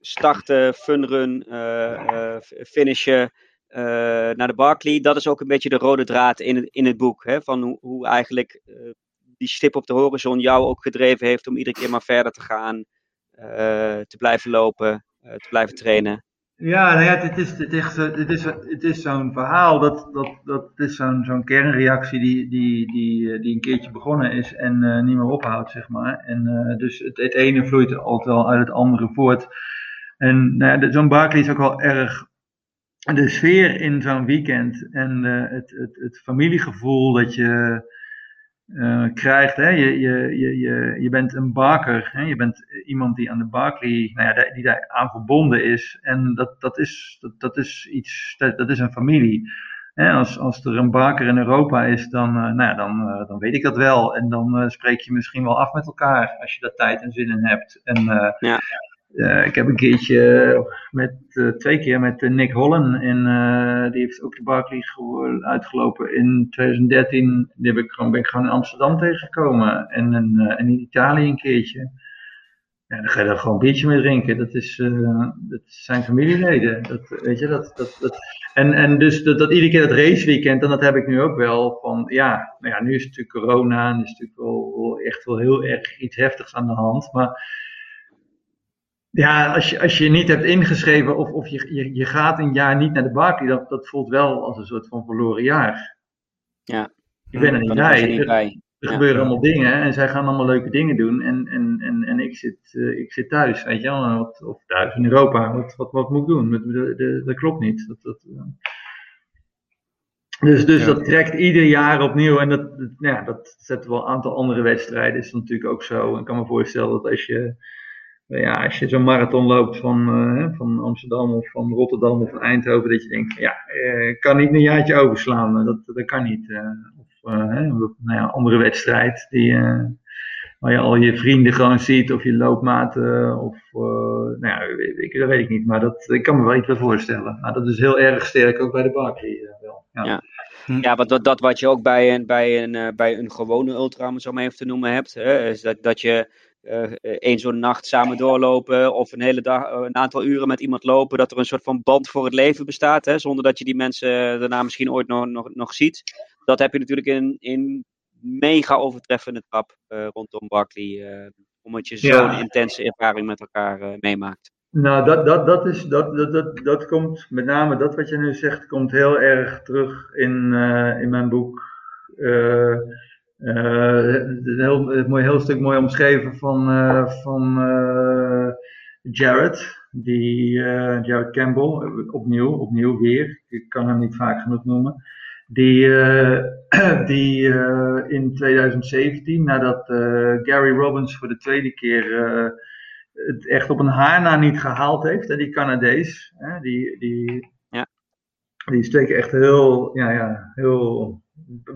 starten, funrun, finishen, naar de Barclay, dat is ook een beetje de rode draad in het, in het boek. Hè, van hoe, hoe eigenlijk die stip op de horizon jou ook gedreven heeft om iedere keer maar verder te gaan, uh, te blijven lopen, uh, te blijven trainen? Ja, nou ja, het is, het is, het is, het is zo'n verhaal, dat, dat, dat is zo'n zo'n kernreactie die, die, die, die een keertje begonnen is en niet meer ophoudt, zeg maar. En dus het, het ene vloeit altijd wel uit het andere voort. En nou ja, zo'n Barclay is ook wel erg de sfeer in zo'n weekend en het, het, het familiegevoel dat je uh, krijgt. Hè? Je, je, je, je, bent een baker, hè? je bent iemand die aan de Barclay, nou ja, die daar aan verbonden is. En dat, dat, is, dat, dat is iets, dat, is een familie. Hè? Als, als er een baker in Europa is, dan, uh, nou ja, dan, uh, dan weet ik dat wel. En dan spreek je misschien wel af met elkaar als je daar tijd en zin in hebt. En ja. Uh, ik heb een keertje met, uh, twee keer met Nick Hollen en die heeft ook de Barclay uitgelopen in 2013. Die ben ik gewoon in Amsterdam tegengekomen en, en in Italië een keertje. Ja, dan ga je daar gewoon een biertje mee drinken. Dat, is, dat zijn familieleden. Dat, weet je, dat, dat, dat, en, en dus dat, dat iedere keer dat raceweekend, en dat heb ik nu ook wel. Van ja, nou ja, nu is het natuurlijk corona en is natuurlijk wel, wel echt wel heel erg iets heftigs aan de hand. Maar ja, als je, als je niet hebt ingeschreven of, of je, je, je gaat een jaar niet naar de Barclay, dat, dat voelt wel als een soort van verloren jaar. Ja. Je bent er niet bij. Er, niet bij. er gebeuren allemaal dingen en zij gaan allemaal leuke dingen doen en, en, en, en ik, zit, uh, ik zit thuis, weet je wel, wat, of thuis in Europa, wat, wat, wat moet ik doen? Dat, dat, dat klopt niet. Dat, dat, uh... Dus, dus dat trekt ieder jaar opnieuw. En dat, ja, dat zetten wel een aantal andere wedstrijden. Is natuurlijk ook zo. En ik kan me voorstellen dat als je, ja, als je zo'n marathon loopt van, uh, van Amsterdam of van Rotterdam of van Eindhoven, dat je denkt, ja, ik kan niet een jaartje overslaan. Dat, dat kan niet. Uh, of nou ja, andere wedstrijd die waar je al je vrienden gewoon ziet, of je loopmaten, of uh, nou ja, ik, dat weet ik niet, maar dat, ik kan me wel iets bij voorstellen. Maar dat is heel erg sterk ook bij de Barkley uh, wel. Ja. ja. Hm. Ja, want dat, dat wat je ook bij een, bij een, bij een gewone ultra, om het zo maar even te noemen, hebt, hè, is dat, dat je uh, één zo'n nacht samen doorlopen of een hele dag, een aantal uren met iemand lopen, dat er een soort van band voor het leven bestaat, hè, zonder dat je die mensen daarna misschien ooit nog, nog, nog ziet. Dat heb je natuurlijk in, in mega overtreffende trap uh, rondom Barkley. Uh, omdat je zo'n intense ervaring met elkaar uh, meemaakt. Nou, dat, dat, dat, is, dat, dat, dat, dat komt met name, dat wat je nu zegt, komt heel erg terug in, in mijn boek. Een heel, mooi, heel stuk mooi omschreven van, van Jared. Die, Jared Campbell, opnieuw, opnieuw weer. Ik kan hem niet vaak genoeg noemen die, *clears throat* die in 2017, nadat Gary Robbins voor de tweede keer het echt op een haar na niet gehaald heeft, hè, die Canadees, hè, die, die, ja. die steken echt heel, ja, ja, heel,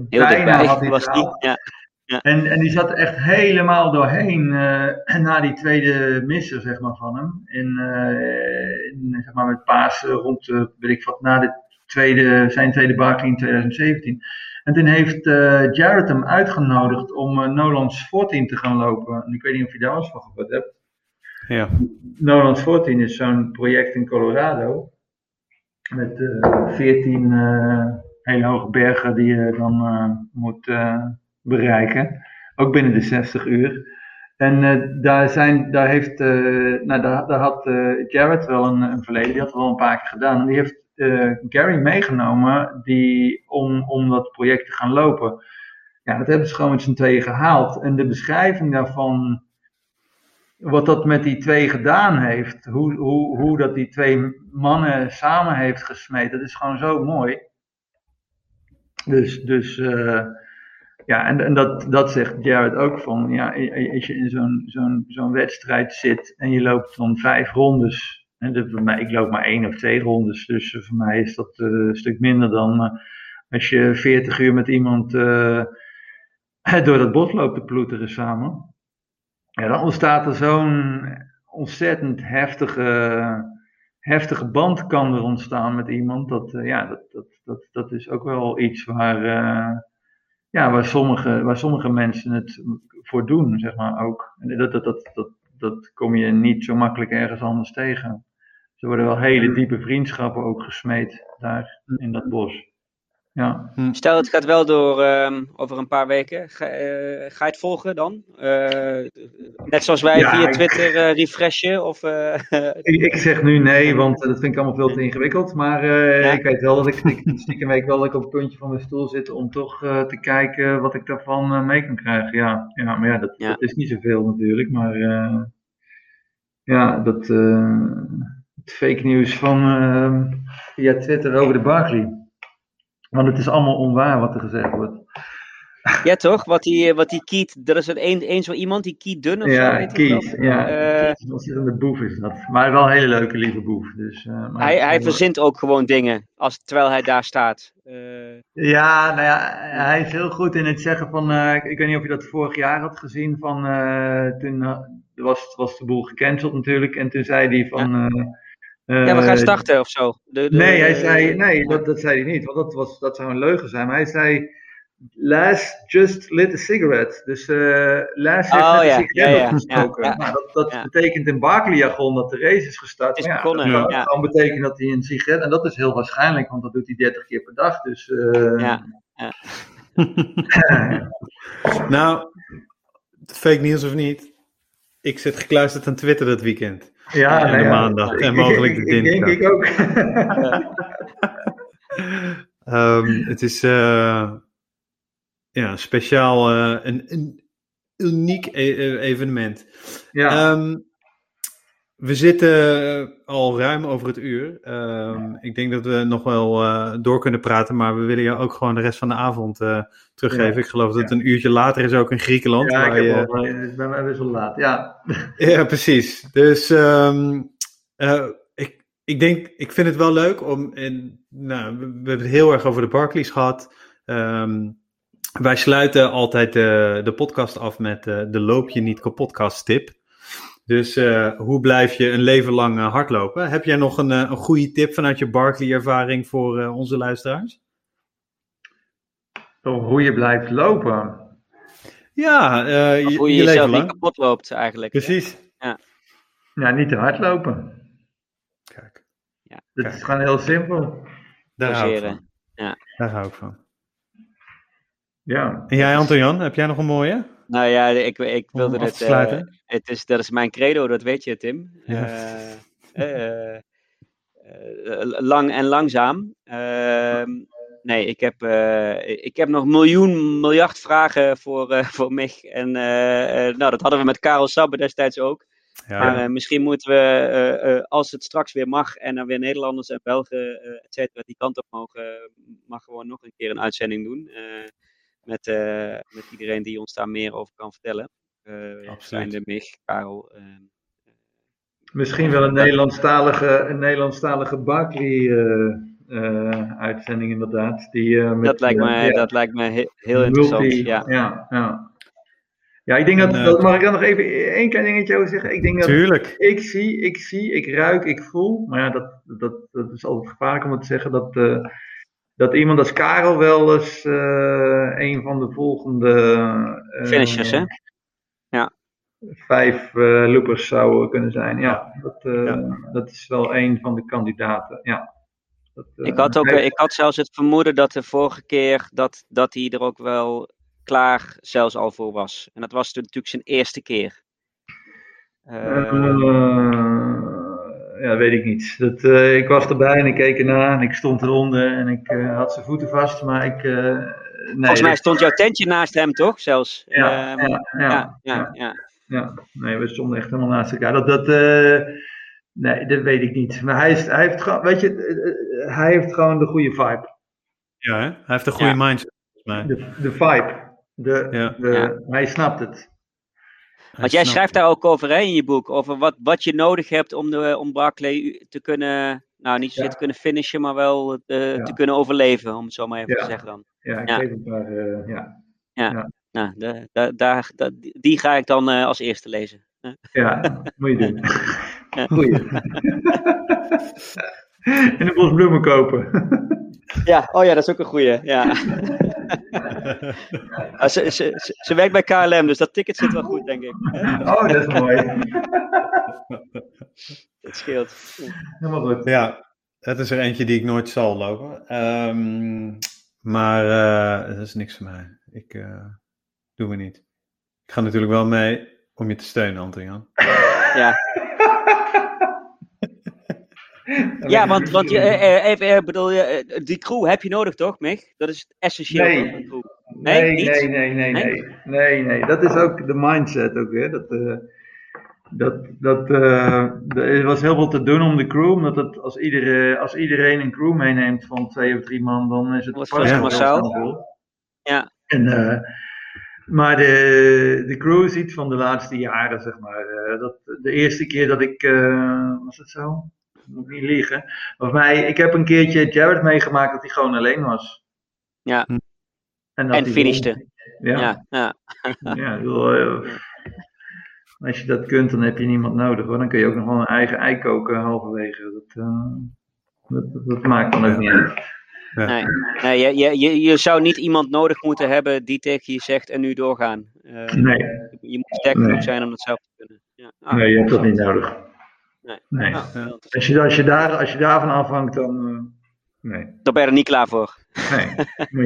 heel bijna had hij was die, ja. Ja. En, en die zat echt helemaal doorheen *clears throat* na die tweede misser zeg maar, van hem. In, in zeg maar, met Pasen rond, weet ik wat, na de tweede, zijn tweede Barkley in 2017. En toen heeft uh, Jared hem uitgenodigd om uh, Nolan's 14 te gaan lopen. En ik weet niet of je daar eens van gehoord hebt. Ja. Nolan's 14 is zo'n project in Colorado. Met uh, eh, 14 hele hoge bergen die je dan moet bereiken. Ook binnen de 60 uur. En daar, zijn, daar, heeft, nou, daar, daar had Jared wel een, een verleden, die had het wel een paar keer gedaan. En die heeft uh, Gary meegenomen die, om, om dat project te gaan lopen. Ja, dat hebben ze gewoon met z'n tweeën gehaald. En de beschrijving daarvan, wat dat met die twee gedaan heeft, hoe, hoe, hoe dat die twee mannen samen heeft gesmeed, dat is gewoon zo mooi. Dus, dus uh, ja, en, en dat, dat zegt Jared ook van, ja, als je in zo'n zo'n zo'n wedstrijd zit en je loopt dan vijf rondes en voor mij, ik loop maar één of twee rondes, dus voor mij is dat eh, een stuk minder dan uh, als je 40 uur met iemand *clears throat* door dat bos loopt te ploeteren samen. Ja, dan ontstaat er zo'n ontzettend heftige, heftige band kan er ontstaan met iemand. Dat, ja, dat, dat, dat, dat is ook wel iets waar, ja, waar, sommige, waar sommige mensen het voor doen, zeg maar ook. Dat, dat, dat, dat, dat kom je niet zo makkelijk ergens anders tegen. Er worden wel hele diepe vriendschappen ook gesmeed daar in dat bos. Ja. Hm. Stel, het gaat wel door uh, over een paar weken. Ga, uh, ga je het volgen dan? Uh, net zoals wij ja, via Twitter uh, refreshen? Of, *laughs* ik, ik, zeg nu nee, want dat vind ik allemaal veel te ingewikkeld. Maar ja. ik weet wel dat ik, ik *laughs* stiekem week wel dat ik op het puntje van mijn stoel zit om toch te kijken wat ik daarvan mee kan krijgen. Ja, ja maar ja dat, ja. dat is niet zoveel natuurlijk. Maar ja, dat fake nieuws van uh, via Twitter over de Barkley. Want het is allemaal onwaar wat er gezegd wordt. Ja, toch? Wat die, wat die Keith, dat is een, een zo iemand, die Keith Dunn of ja, zo. Keith, ja, uh, Keith. ontzettende boef is dat. Maar wel een hele leuke, lieve boef. Dus, uh, hij hij verzint ook gewoon dingen, als, terwijl hij daar staat. Uh, ja, nou ja, hij is heel goed in het zeggen van, ik weet niet of je dat vorig jaar had gezien, van toen was, was de boel gecanceld natuurlijk. En toen zei hij van... Ja ja, we gaan eh, starten of zo. De, de, nee, hij zei, nee dat, dat zei hij niet, want dat, was, dat zou een leugen zijn. Maar hij zei, last just lit a cigarette. Dus uh, last heeft oh, ja, een sigaret ja, opgestoken. Ja, nou, dat dat betekent in Barkley-jargon dat de race is gestart. Is ja, begonnen, dat kan, kan betekenen dat hij een sigaret... En dat is heel waarschijnlijk, want dat doet hij 30 keer per dag. Dus, uh, ja, *laughs* nou, fake news of niet. Ik zit gekluisterd aan Twitter dat weekend. Ja, en de maandag en mogelijk de dinsdag. Ik, ik ook. um, *laughs* het is uh, ja, speciaal uh, een, een, uniek e evenement. Ja. Um, we zitten al ruim over het uur. Ehm, ik denk dat we nog wel uh, door kunnen praten, maar we willen je ook gewoon de rest van de avond uh, teruggeven. Ja, ik geloof dat een uurtje later is ook in Griekenland. Ja, waar ik je... heb al, het mij best wel laat, ja. *laughs* ja, precies. Dus um, ik, ik denk, ik vind het wel leuk om, in, nou, we, we hebben het heel erg over de Barclays gehad. Um, wij sluiten altijd de, de podcast af met de Loop je niet kapot tip. Dus uh, hoe blijf je een leven lang uh, hardlopen? Heb jij nog een, een goede tip vanuit je Barkley-ervaring voor onze luisteraars? Hoe je blijft lopen? Ja, je, hoe je, je jezelf lang. niet kapot loopt eigenlijk. Precies. Ja. ja, niet te hard lopen. Kijk. Ja. Dat is gewoon heel simpel. Daar hou ik van. Ja. Daar hou ik van. Ja. En jij, Anton-Jan, heb jij nog een mooie? Nou ja, ik, ik wilde het. eh, het is, dat is mijn credo, dat weet je, Tim. Ja. Eh, eh, lang en langzaam. Ehm, nee, ik heb, ik heb nog miljoen, miljard vragen voor, *laughs* voor mij. En nou, dat hadden we met Karel Sabbe destijds ook. Ja. Maar misschien moeten we, als het straks weer mag en er weer Nederlanders en Belgen, et cetera, die kant op mogen, mag gewoon nog een keer een uitzending doen. Eh, met, eh, met iedereen die ons daar meer over kan vertellen. Eh zijn de Mich, Karel. eh, Misschien wel een Nederlandstalige, een Nederlandstalige Barkley-uitzending inderdaad. Die, eh, met, dat, lijkt me, eh, ja, dat lijkt me he- heel interessant. multi- Ja. ja, ja. Ja, ik denk dat, En, eh, dat mag ik dan nog even één klein dingetje over zeggen. Ik denk dat Tuurlijk. ik zie, ik zie, ik ruik, ik voel. Maar ja, dat, dat, dat is altijd gevaarlijk om het te zeggen. Dat, eh, dat iemand als Karel wel eens eh, een van de volgende eh, Finishers, hè? vijf eh, loopers zou kunnen zijn. Ja, dat, Ja. dat is wel een van de kandidaten. Ja. Dat, Ik had, ook, ik had zelfs het vermoeden dat de vorige keer dat, dat hij er ook wel klaar zelfs al voor was. En dat was natuurlijk zijn eerste keer. Ja, weet ik niet. Dat, eh, ik was erbij en ik keek ernaar en ik stond eronder en ik eh, had zijn voeten vast, maar ik. eh, nee, volgens mij dat- stond jouw tentje naast hem, toch? Zelfs. Ja, ja, ja, ja, ja, ja. ja. Ja, nee, we stonden echt helemaal naast elkaar. Dat, dat, eh, nee, dat weet ik niet. Maar hij, is, hij heeft gewoon, weet je, hij heeft gewoon de goede vibe. Ja, hè? hij heeft een goede Ja. mindset, volgens mij. De, de vibe. De, Ja. de, Ja. Hij snapt het. Want jij schrijft daar ook over hè, in je boek, over wat, wat je nodig hebt om, de, om Barclay te kunnen, nou niet zozeer Ja. te kunnen finishen, maar wel eh, Ja. te kunnen overleven, om het zo maar even Ja. te zeggen dan. Ja, ik Ja. geef een paar. eh, ja. Nou, de, da- daar, da- die ga ik dan eh, als eerste lezen. ja, moet je doen. *laughs* Ja. Goeie. *laughs* en een bos bloemen kopen. Ja, oh ja, dat is ook een goeie. Ja. *laughs* Ah, ze, ze, ze, ze werkt bij KLM, dus dat ticket zit wel goed, denk ik. oh, dat is mooi. *laughs* Dat scheelt. Helemaal goed. Ja, dat is er eentje die ik nooit zal lopen. Ehm, maar eh, dat is niks voor mij. Ik eh doe me niet. Ik ga natuurlijk wel mee om je te steunen, Anton-Jan. Ja, ja want, want je, eh, eh, even, eh, bedoel, je, die crew heb je nodig, toch, Mich? Dat is essentieel. Nee. crew? Nee, Nee, nee, nee, nee, nee, Nee? nee, nee, Dat is ook de mindset ook. Dat, dat, dat, er was heel veel te doen om de crew, omdat het, als, iedere, als iedereen een crew meeneemt van twee of drie man, dan is het massaal. heel. Ja. En, maar de, de crew is iets van de laatste jaren, zeg maar. Dat, de eerste keer dat ik, was het zo? Moet ik niet liegen. Of mij, ik heb een keertje Jared meegemaakt dat hij gewoon alleen was. Ja. Hm. En, En finishte. Ja. Ja, ja. *laughs* Ja, ik bedoel, eh, als je dat kunt, dan heb je niemand nodig. Hoor. Dan kun je ook nog wel een eigen ei koken halverwege. Dat, eh, dat, dat, dat maakt dan ook niet uit. Nee, nee je, je, je, je zou niet iemand nodig moeten hebben die tegen je zegt en nu doorgaan. Eh, Nee, Je moet sterk Nee. genoeg zijn om dat zelf te kunnen. Ja. Ah, nee, je hebt dat niet nodig. Nee. Nee. ah. Als, je, als, je daar, als je daarvan afhangt, dan. eh, nee, Daar ben je er niet klaar voor. nee.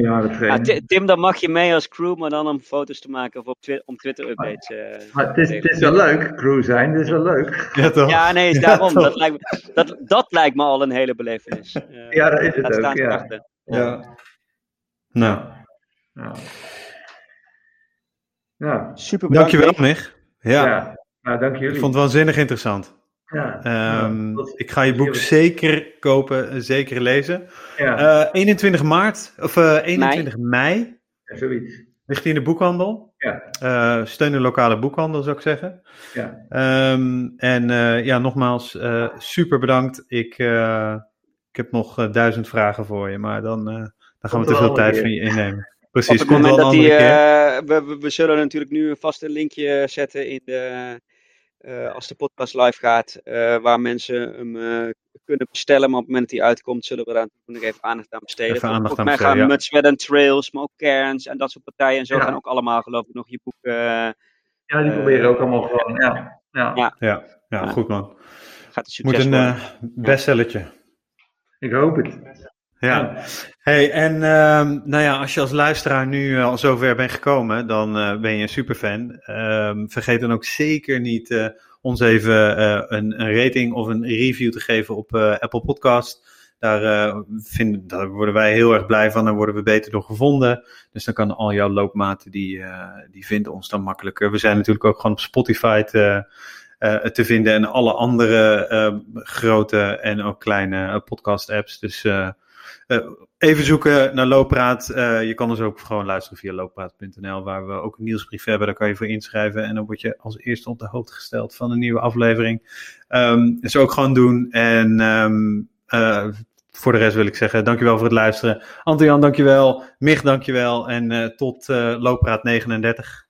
*laughs* Ah, trainen. Ti- Tim, dan mag je mee als crew, maar dan om foto's te maken of op twi- om Twitter-updates. eh, Maar het is, het is wel leuk, crew zijn, het is wel leuk. Ja, toch? Ja, nee, is Ja, daarom. dat, lijkt me, dat, dat lijkt me al een hele belevenis. Eh, *laughs* Ja, dat is het laat ook, ja. Ja. Nou, Ja. Ja. Super bedankt. dankjewel. Mich. Ja, ja. Nou, dank jullie. ik vond het waanzinnig interessant. Ja, ehm, ik ga je boek zeker kopen, zeker lezen. Ja. 21 maart, of 21 mei. mei. Ja, zoiets. Ligt hij in de boekhandel? Ja. steun de lokale boekhandel, zou ik zeggen. Ja. Ehm, en ja, nogmaals, super bedankt. Ik, ik heb nog duizend vragen voor je, maar dan, dan gaan we te veel tijd van je innemen. *laughs* Precies, op het moment dat die, uh, we, we, zullen natuurlijk nu een vaste linkje zetten in de, uh, als de podcast live gaat, uh, waar mensen hem kunnen bestellen. Maar op het moment dat hij uitkomt, zullen we daar nog even aandacht aan besteden. Even aandacht aan besteden, gaan met Sweat and Trails, maar ook Cairns en dat soort partijen. En zo gaan ook allemaal geloof ik nog je boek... ja, die proberen ook allemaal gewoon, ja. Ja, ja. ja, ja goed man. Gaat een succes Moet een bestsellertje. Ik hoop het. Ja. Hey, en uh, nou ja, als je als luisteraar nu al zover bent gekomen, dan uh, ben je een superfan. Uh, vergeet dan ook zeker niet uh, ons even een, een, rating of een review te geven op Apple Podcast. Daar, vinden, daar worden wij heel erg blij van, daar worden we beter door gevonden. Dus dan kan al jouw loopmaten, die, die vinden ons dan makkelijker. We zijn natuurlijk ook gewoon op Spotify te, te vinden en alle andere grote en ook kleine podcast apps. Dus even zoeken naar Looppraat. Uh, je kan dus ook gewoon luisteren via looppraat.nl, waar we ook een nieuwsbrief hebben. Daar kan je voor inschrijven en dan word je als eerste op de hoogte gesteld van een nieuwe aflevering. Um, dat ook gewoon doen. En um, uh, voor de rest wil ik zeggen, dankjewel voor het luisteren. Anton-Jan, dankjewel. Mich, dankjewel. En tot Looppraat 39.